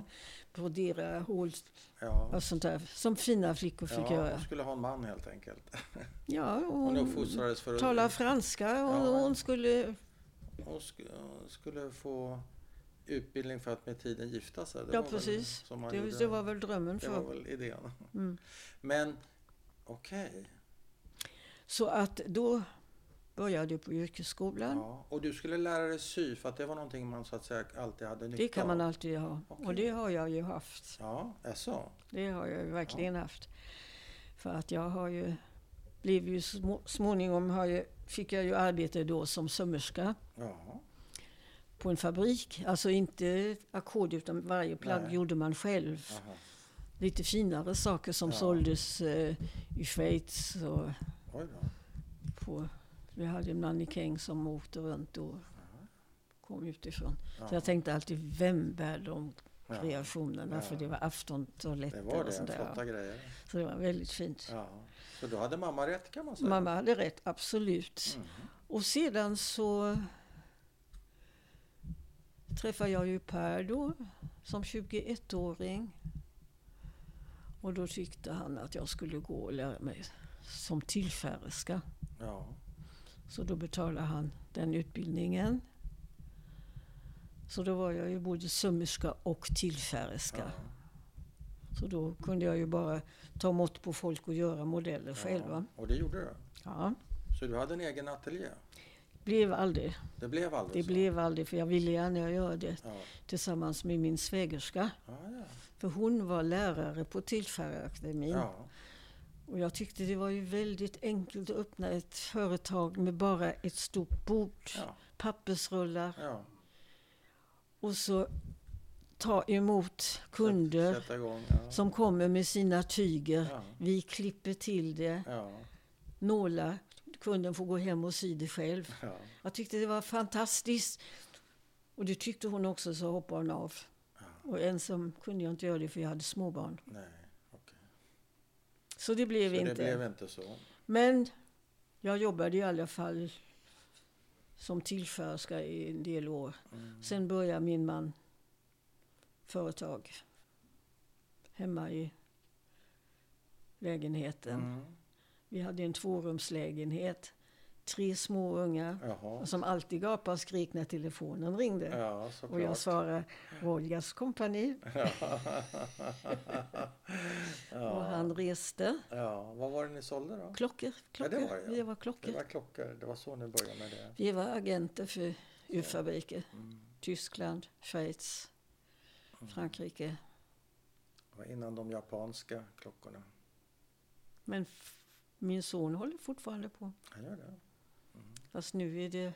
brodera hål Ja. och sånt där. Som fina flickor fick Ja, göra. hon skulle ha en man helt enkelt. Ja, Hon hon för talade franska och Ja. hon skulle... Hon sk- skulle få utbildning för att med tiden gifta sig. Det Ja, var väl precis. Det, det var väl drömmen det var för. väl idén. Mm. Men okej. Så att då började jag på yrkesskolan. Ja. Och du skulle lära dig sy för att det var någonting man så att säga alltid hade nytta Det kan man av. alltid ha. Okej. Och det har jag ju haft. Ja, jaså? Det har jag ju verkligen haft. För att jag har ju blev ju små, småningom har ju, fick jag ju arbete då som sömmerska Ja. på en fabrik. Alltså inte ackord utan varje plagg Nej. gjorde man själv. Aha. Lite finare saker som Ja. såldes eh, i Schweiz och Oj då. på, vi hade en mannekäng som åkte runt och kom utifrån. Ja. Så jag tänkte alltid, vem bär de kreationerna? Ja. För det var aftontoaletter Det var och det, sånt där. flotta grejer. Så det var väldigt fint. Ja. Så då hade mamma rätt kan man säga. Mamma hade rätt, absolut. Mm. Och sedan så träffade jag ju Per då, som 21-åring. Och då tyckte han att jag skulle gå och lära mig som tillfärgerska. Ja. Så då betalade han den utbildningen. Så då var jag ju både sömmerska och tillfärgerska. Ja. Så då kunde jag ju bara ta mått på folk och göra modeller själva. Och det gjorde du? Ja, Så du hade en egen ateljé? blev aldrig. Det blev aldrig Det så? blev aldrig, för jag ville gärna göra det Ja. tillsammans med min svägerska. Ja, ja. För hon var lärare på Tillfärgarakademin. ja. Och jag tyckte det var ju väldigt enkelt att öppna ett företag med bara ett stort bord, ja. pappersrullar ja. och så ta emot kunder igång. Ja. som kommer med sina tyger. Ja. Vi klipper till det, Ja. nålar. Kunden får gå hem och sy det själv. Ja. Jag tyckte det var fantastiskt. Och det tyckte hon också, så hoppade hon av. Och ensam kunde jag inte göra det för jag hade småbarn. Nej. Så det blev Så inte. det blev inte så. Men jag jobbade i alla fall som tillförska i en del år. Mm. Sen började min man företag hemma i lägenheten. Mm. Vi hade en tvårumslägenhet, tre små ungar Jaha. som alltid gapade och skrek när telefonen ringde. Ja, och jag svarade Roljas kompani och han reste. Ja, vad var det ni sålde då? Klockor, klockor. det var det, ja. Vi var Det klockor. var klockor. Det var så ni började med det. Vi var agenter för urfabriker. Mm. Tyskland, Schweiz, Frankrike. Det var innan de japanska klockorna. Men min son håller fortfarande på. Han gör det? Fast nu är det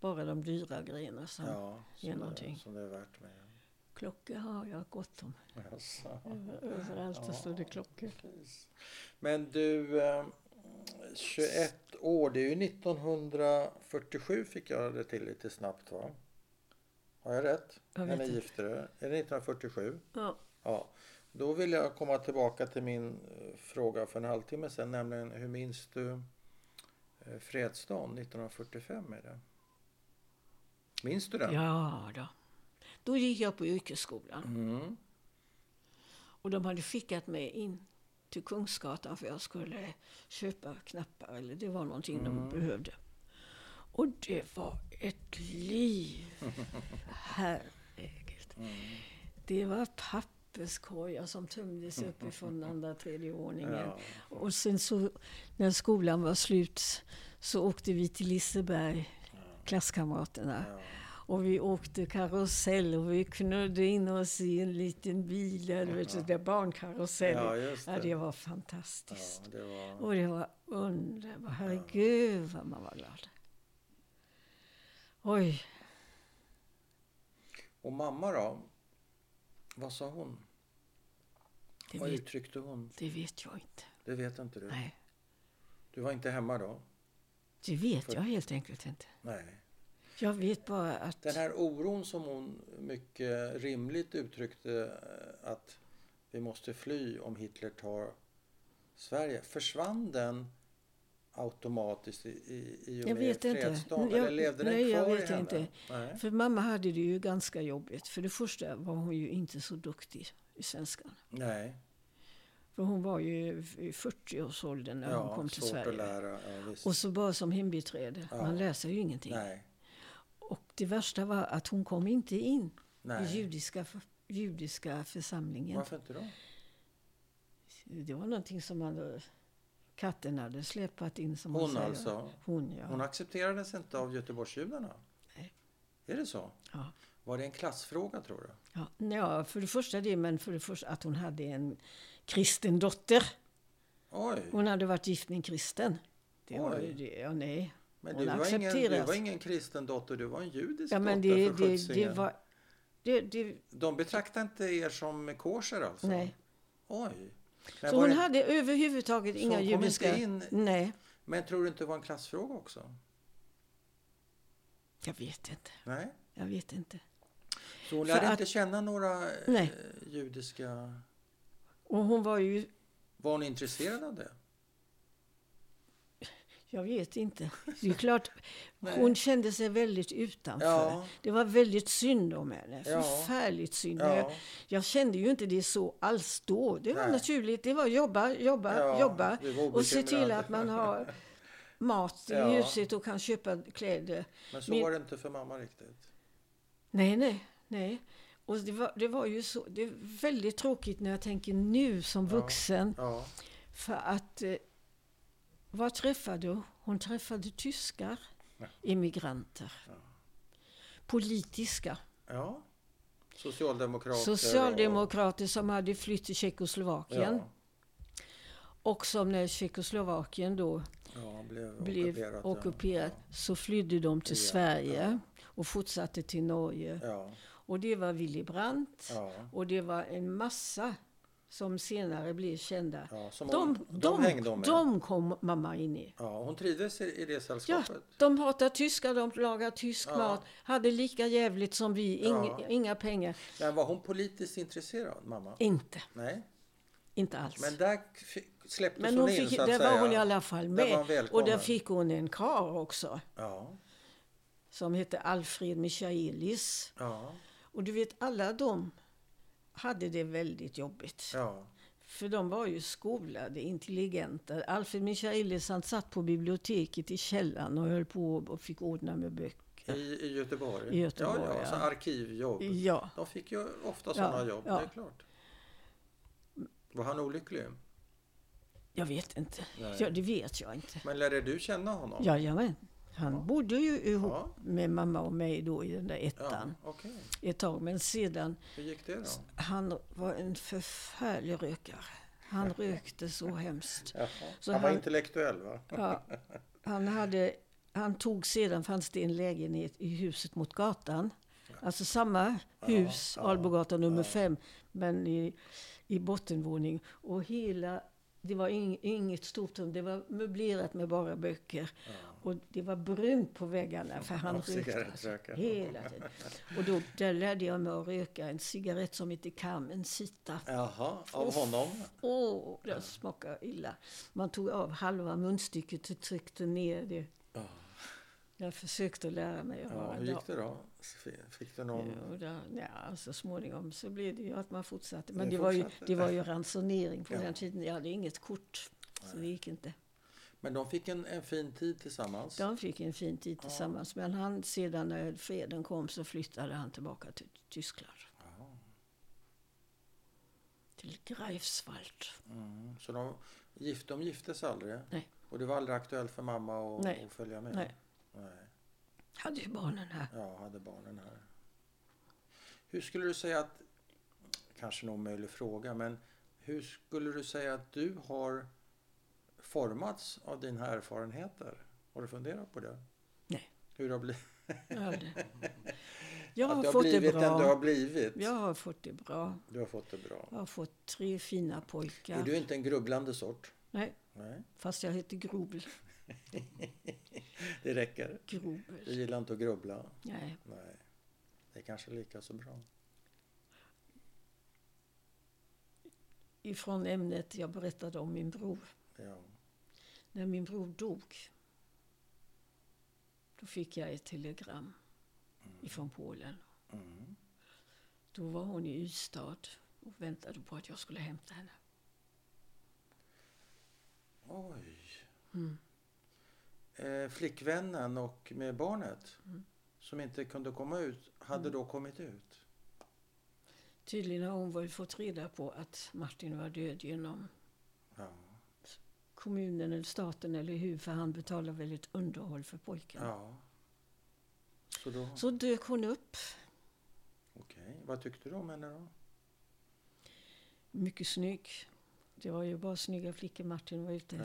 bara de dyra grejerna som Ja, ger någonting. som det är värt med. klockor har jag gott om. Överallt så står det klockor. Precis. Men du, eh, 21 år, det är ju 1947 fick jag det till lite snabbt va? Har jag rätt? Jag När vet ni inte. gifte er? Är det 1947? Ja. Ja. Då vill jag komma tillbaka till min eh, fråga för en halvtimme sedan, nämligen hur minns du fredsdagen 1945 är det? Minns du den? ja då. Då gick jag på yrkesskolan. Mm. Och de hade skickat mig in till Kungsgatan för jag skulle köpa knappar. Eller det var någonting Mm. de behövde. Och det var ett liv. Herregud. Mm. Det var papperskorgar som tömdes uppifrån andra, tredje våningen. Ja. Och sen så när skolan var slut så åkte vi till Liseberg, klasskamraterna. Ja. Och vi åkte karusell och vi knödde in oss i en liten bil, där, du vet, så där barnkarusell. ja, just Ja, det. det var fantastiskt. Ja, det var... Och det var underbart. Herregud vad man var glad. Oj, Och mamma då? Vad sa hon? det Vad vet, uttryckte hon? det vet jag inte. Det vet inte du? Nej, Du var inte hemma då? det vet För- jag helt enkelt inte. Nej. Jag vet bara att... Den här oron som hon mycket rimligt uttryckte eh, att vi måste fly om Hitler tar Sverige. Försvann den automatiskt i, i, i och Jag med vet inte. fredsdagen? Jag- Eller levde den nej, jag kvar vet i henne? inte. Nej. För mamma hade det ju ganska jobbigt. För det första var hon ju inte så duktig i svenskan. Nej. För hon var ju i 40-årsåldern när hon kom till Sverige. att lära. Ja. Och så bara som hembiträde. Ja. Man lär sig ju ingenting. Nej. Och det värsta var att hon kom inte in i Nej. judiska, judiska församlingen. Varför inte då? Det var någonting som man, katten hade släpat in som man Hon säger. alltså? Hon ja. Hon accepterades inte av Göteborgsjudarna? Nej. Är det så? ja. Var det en klassfråga tror du? Ja, ja, för det första det, men för det första att hon hade en kristen dotter. Oj! Hon hade varit gift med en kristen. Det var Oj. ju det, ja nej. Men hon du var, ingen, du var ingen kristen dotter, du var en judisk Ja men dotter det, för det, det var... Det, det, De betraktar inte er som kosher alltså? nej. Oj. Men, Så hon det, hade överhuvudtaget Så inga judiska... in- Nej, men tror du inte det var en klassfråga också? jag vet inte. Nej. Jag vet inte. Så hon lärde att- inte känna några eh, Nej. judiska... Och hon var ju... Var hon intresserad av det? Jag vet inte. Det är klart, hon kände sig väldigt utanför. Ja. Det var väldigt synd om henne. Ja. Förfärligt synd. Ja. Jag, jag kände ju inte det så alls då. Det var Nej. naturligt. Det var jobba, jobba, Ja, jobba. Och se till att man har mat i huset och kan köpa kläder. Men så Min- var det inte för mamma riktigt. Nej, nej, nej. Och det var, det var ju så, det är väldigt tråkigt när jag tänker nu som vuxen. För att, eh, vad träffade hon? Hon träffade tyskar, Ja. immigranter. Ja. Politiska. ja. Socialdemokrater. Socialdemokrater som hade flytt till Och, Tjeckoslovakien. ja. Och som när Tjeckoslovakien då Ja, blev, blev ockuperat. ockuperat så flydde de till Ja, Sverige och fortsatte till Norge. Ja. Ja. Och det var Willy Brandt. Ja. Och det var en massa som senare blev kända. Ja, som De, hon, de, hängde hon med. de kom mamma in i. Ja, hon trivdes i, i det Ja, sällskapet. de pratar tyska, de lagar tysk Ja. mat. Hade lika jävligt som vi, Ing, Ja. inga pengar. Men var hon politiskt intresserad, mamma? Inte. Nej. Inte alls. Men där släpptes Men hon, hon in fick, så att där säga. var hon i alla fall med. Och där fick hon en kar också. Ja, Som hette Alfred Michaelis. ja, Och du vet, alla de hade det väldigt jobbigt. ja. För de var ju skolade, intelligenta. Alfred Michaelis han satt på biblioteket i källaren och höll på och fick ordna med böcker. I, I Göteborg? I Göteborg, ja, ja. ja. Så arkivjobb. Ja, De fick ju ofta sådana jobb, ja. det är klart. Var han olycklig? jag vet inte. Nej. Ja, det vet jag inte. Men lärde du känna honom? Jajamän. Han Ja. bodde ju ihop Ja. med mamma och mig då i den där Ja, ettan okej. ett tag. Men sedan, Hur gick det då? han var en förfärlig rökare. Han rökte så hemskt. Så han var han- intellektuell va? Ja, han, hade, han tog sedan, fanns det en lägenhet i huset mot gatan. Alltså samma hus, ja, Albogatan nummer ja. fem, men i, i bottenvåning. Och hela, det var ing, inget stort rum, det var möblerat med bara böcker. Ja. Och det var brunt på väggarna för han rökte alltså, hela tiden. Och då där lärde jag mig att röka en cigarett som heter Kam, en sita. Jaha, av honom? Åh, det smakar illa. Man tog av halva munstycket och tryckte ner det. Ja. Jag försökte lära mig att Ja, vara hur gick det då? Fick du någon... Och där, ja, så småningom så blev det ju att man fortsatte. Men det var, ju, fortsatte? det var ju ransonering på Ja. den tiden. Jag hade inget kort. Så det gick inte. Men de fick en, en fin tid tillsammans? De fick en fin tid tillsammans. Men han, sedan när freden kom så flyttade han tillbaka till Tyskland. Ja. Till Greifswald. Mm. Så de, gift, de gifte sig aldrig? Nej. Och det var aldrig aktuellt för mamma att, att följa med? Nej. Nej. Hade ju barnen här. Ja, hade barnen här. Hur skulle du säga att, kanske en omöjlig fråga, men hur skulle du säga att du har formats av dina erfarenheter? Har du funderat på det? Nej. Hur det har blivit? Jag, jag har fått det den du har bra. blivit? Jag har fått det bra. Du har fått det bra. Jag har fått tre fina Är pojkar. du inte en grubblande sort? Nej, Nej, fast jag heter Grobel. Det räcker. Du Grobel. gillar inte att grubbla? Nej. Nej, det är kanske lika så bra. Ifrån ämnet jag berättade om min bror. Ja. När min bror dog, då fick jag ett telegram ifrån Polen. Mm. Då var hon i Ystad och väntade på att jag skulle hämta henne. Oj. Mm. Eh, flickvännen och med barnet Mm. som inte kunde komma ut hade då kommit ut? Tydligen har hon fått reda på att Martin var död genom Ja. kommunen eller staten eller hur, för han betalar väl ett underhåll för pojken. ja. Så då, Så dök hon upp, okej. Vad tyckte du om henne då? mycket snygg. Det var ju bara snygga flickor Martin var ute Ja.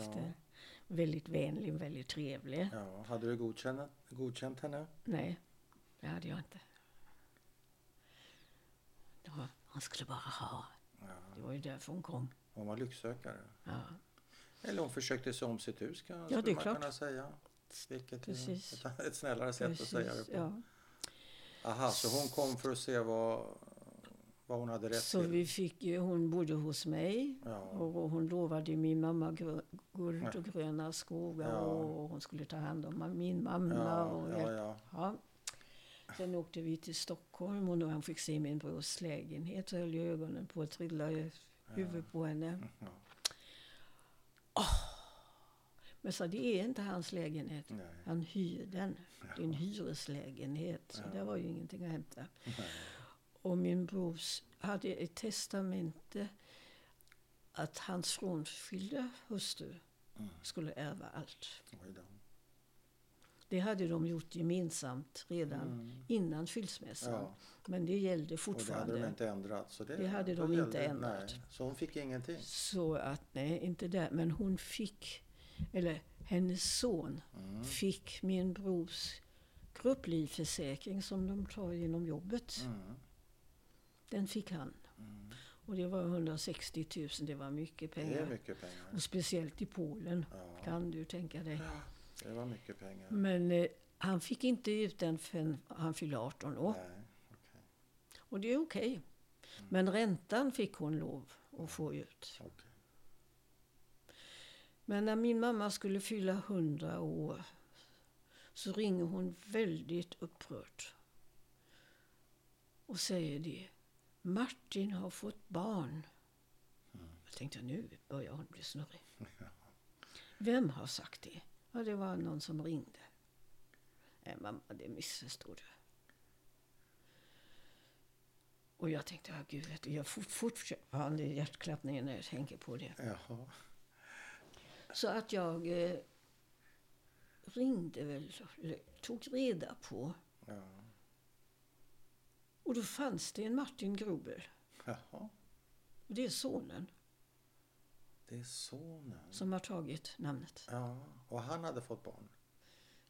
Väldigt vänlig, väldigt trevlig. Ja. Hade du godkänt, godkänt henne? Nej, det hade jag inte. Det var, han skulle bara ha. Ja. Det var ju därför hon kom. Hon var lycksökare. Ja, Eller hon försökte se om sitt hus kan, det skulle är man klart. kunna säga. Vilket Precis. är ett, ett snällare sätt att säga det på. ja. Aha, så hon kom för att se vad, vad hon hade rätt Så till? vi fick, ju- hon bodde hos mig Ja. och hon lovade min mamma guld och gröna skogar Ja. och hon skulle ta hand om min mamma. Och ja. Sen åkte vi till Stockholm och då han fick se min brors lägenhet så höll jag ögonen på att trilla i huvudet på henne. Ja. Men så det är inte hans lägenhet. Nej. Han hyr den. Det är en hyreslägenhet. Så Ja. där var ju ingenting att hämta. Nej. Och min bror hade ett testamente att hans frånskilda hustru Mm. skulle ärva allt. Det hade de gjort gemensamt redan Mm. innan skilsmässan. Ja, Men det gällde och det fortfarande. hade de inte ändrat. Så det, Det hade de gällde- inte ändrat. Nej, så hon fick ingenting? Så att, nej, inte där. Men hon fick, eller hennes son Mm. fick min brors grupplivförsäkring som de tar genom jobbet. Mm. Den fick han. Mm. Och det var 160 000, det var mycket Det är pengar. mycket pengar. Och speciellt i Polen, Ja, kan du tänka dig. det var mycket pengar. Men eh, han fick inte ut den förrän han fyllde 18 år. Nej, okej. Och det är okej. Men räntan fick hon lov att få ut. Okej. Men när min mamma skulle fylla 100 år så ringer hon väldigt upprört. Och säger det. Martin har fått barn. Jag tänkte nu börjar hon bli snurrig. Vem har sagt det? Ja, det var någon som ringde. Nej, mamma, det missförstod du. Och jag tänkte, ja gud, vet du, jag får fortfarande hjärtklappningen när jag tänker på det. Jaha. Så att jag eh, ringde väl, tog reda på. Ja. Och då fanns det en Martin Gruber. Jaha. Och det är sonen Det är sonen. som har tagit namnet. Ja. Och han hade fått barn.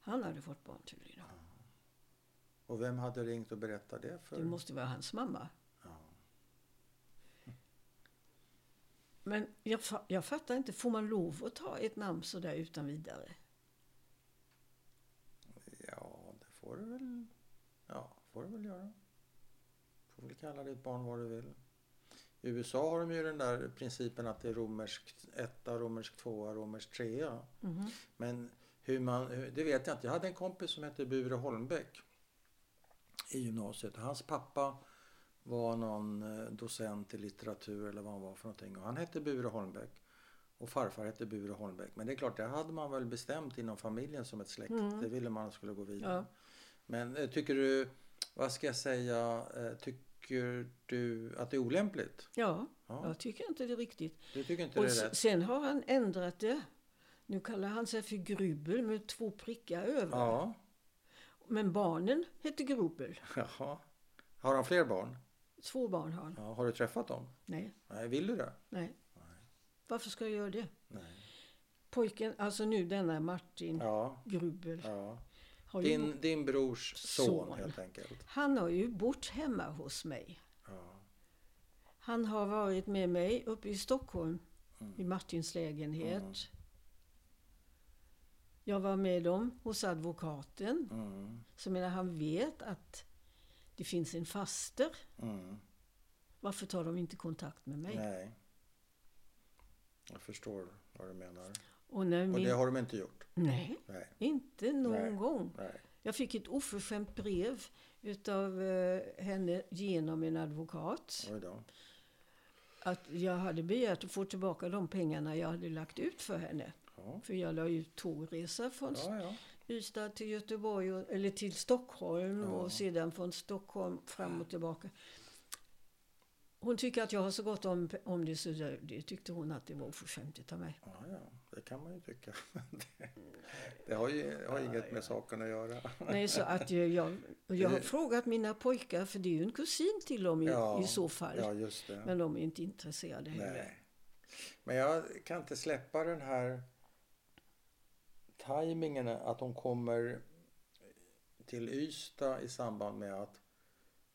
Han hade fått barn tydligen. Och vem hade ringt och berättat det för? Det måste vara hans mamma. Ja. Men jag, jag fattar inte, får man lov att ta ett namn sådär utan vidare? ja, det får du väl. Ja, får du väl göra. Får väl kalla ditt barn vad du vill. I USA har de ju den där principen att det är romerskt etta, romersk tvåa, romersk trea. Mhm. Men hur man, det vet jag inte. Jag hade en kompis som hette Bure Holmbäck i gymnasiet. Hans pappa var någon eh, docent i litteratur eller vad han var för någonting. Och han hette Bure Holmbäck. Och farfar hette Bure Holmbäck. Men det är klart, det hade man väl bestämt inom familjen som ett släkt. Mm. Det ville man skulle gå vidare. Ja. Men eh, tycker du, vad ska jag säga, eh, tycker du att det är olämpligt? Ja, Ja, jag tycker inte det är riktigt. du tycker inte Och det är rätt? sen har han ändrat det. Nu kallar han sig för Grubel med två prickar över. Ja, Men barnen heter Grubel. jaha. Har de fler barn? Två barn har han. Ja, har du träffat dem? Nej, Nej, vill du det? nej. Varför ska jag göra det? Nej. Pojken, alltså nu denna Martin Ja, Grubel. ja. Har ju, Din, din brors son, Son. helt enkelt. han har ju bott hemma hos mig. Ja. Han har varit med mig uppe i Stockholm Mm. i Martins lägenhet. Mm. Jag var med dem hos advokaten. Mm. Så menar han vet att det finns en faster. Mm. Varför tar de inte kontakt med mig? Nej. Jag förstår vad du menar. Och när Och min... det har de inte gjort? Nej, Nej. inte någon Nej. gång. Nej. Jag fick ett oförskämt brev utav eh, henne genom en advokat. Att jag hade begärt att få tillbaka de pengarna jag hade lagt ut för henne. Ja. För jag la ut tågresa från Ja, ja. Ystad till Göteborg, och, eller till Stockholm Ja. och sedan från Stockholm fram och tillbaka. Hon tycker att jag har så gott om, om det så det, det tyckte hon att det var oförskämt av mig. Ja, ja, det kan man ju tycka. Det, det har ju har inget med saken att göra. Nej, så att jag, jag, jag har frågat mina pojkar, för det är ju en kusin till dem i, Ja, i så fall. Ja, just det. Men de är inte intresserade heller. Nej. Men jag kan inte släppa den här tajmingen att hon kommer till Ystad i samband med att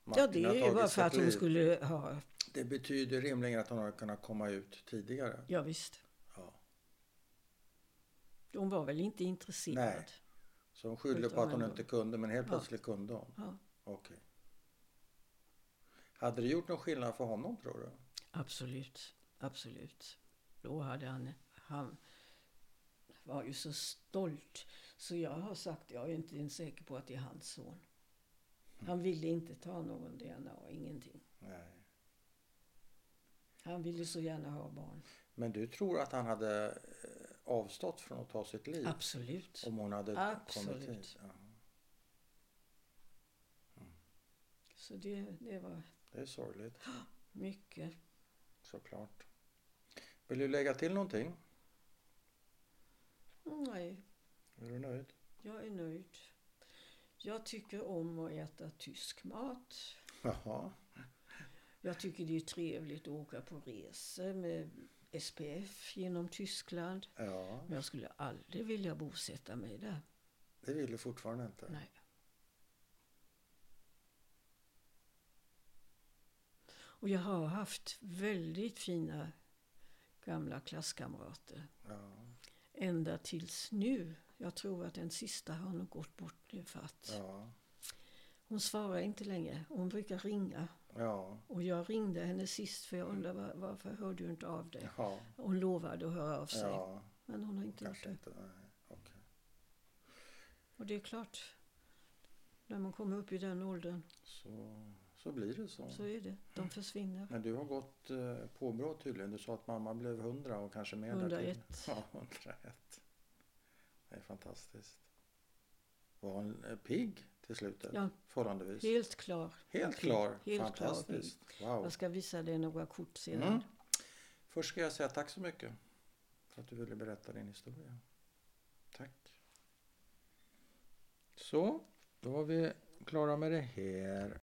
Ja, Martin det har är ju bara för att hon skulle ha... Det betyder rimligen att hon har kunnat komma ut tidigare. Ja, visst. Ja. De var väl inte intresserade. Nej. Så hon Utan på att hon inte kunde, men helt Ja. plötsligt kunde hon. Ja, Okej. Hade det gjort någon skillnad för honom tror du? absolut. Absolut. Då hade han... Han var ju så stolt. Så jag har sagt, jag är inte ens säker på att det är hans son. Han ville inte ta någon DNA, ingenting. Nej. Han ville så gärna ha barn. Men du tror att han hade eh, avstått från att ta sitt liv? Absolut. Om hon hade kommit Absolut. hit? Ja. Så det, det var Det är sorgligt, mycket. såklart. Vill du lägga till någonting? Nej, Är du nöjd? jag är nöjd. Jag tycker om att äta tysk mat. Jaha. Jag tycker det är trevligt att åka på resor med SPF genom Tyskland. Ja, Men jag skulle aldrig vilja bosätta mig där. det vill du fortfarande inte? Nej. Och jag har haft väldigt fina gamla klasskamrater. Ja. Ända tills nu. Jag tror att den sista har nog gått bort nu för att ja. hon svarar inte längre. Hon brukar ringa Ja. Och jag ringde henne sist för jag undrade var, varför hörde du inte av dig? Ja. Hon lovade att höra av sig. ja. Men hon har inte gjort Kanske det. inte. Okej. Och det är klart, när man kommer upp i den åldern Så, så blir det så. så är det. De försvinner. Men du har gått eh, påbrå tydligen. Du sa att mamma blev 100 och kanske mer därtill. 101. Ja, 101. Det är fantastiskt. Var hon eh, pigg till slutet? Ja. Förhållandevis? Helt klar. Helt klar. Helt klar. Fantastiskt. Wow. Jag ska visa dig några kort sedan. Mm. Först ska jag säga tack så mycket för att du ville berätta din historia. Tack. Så, då var vi klara med det här.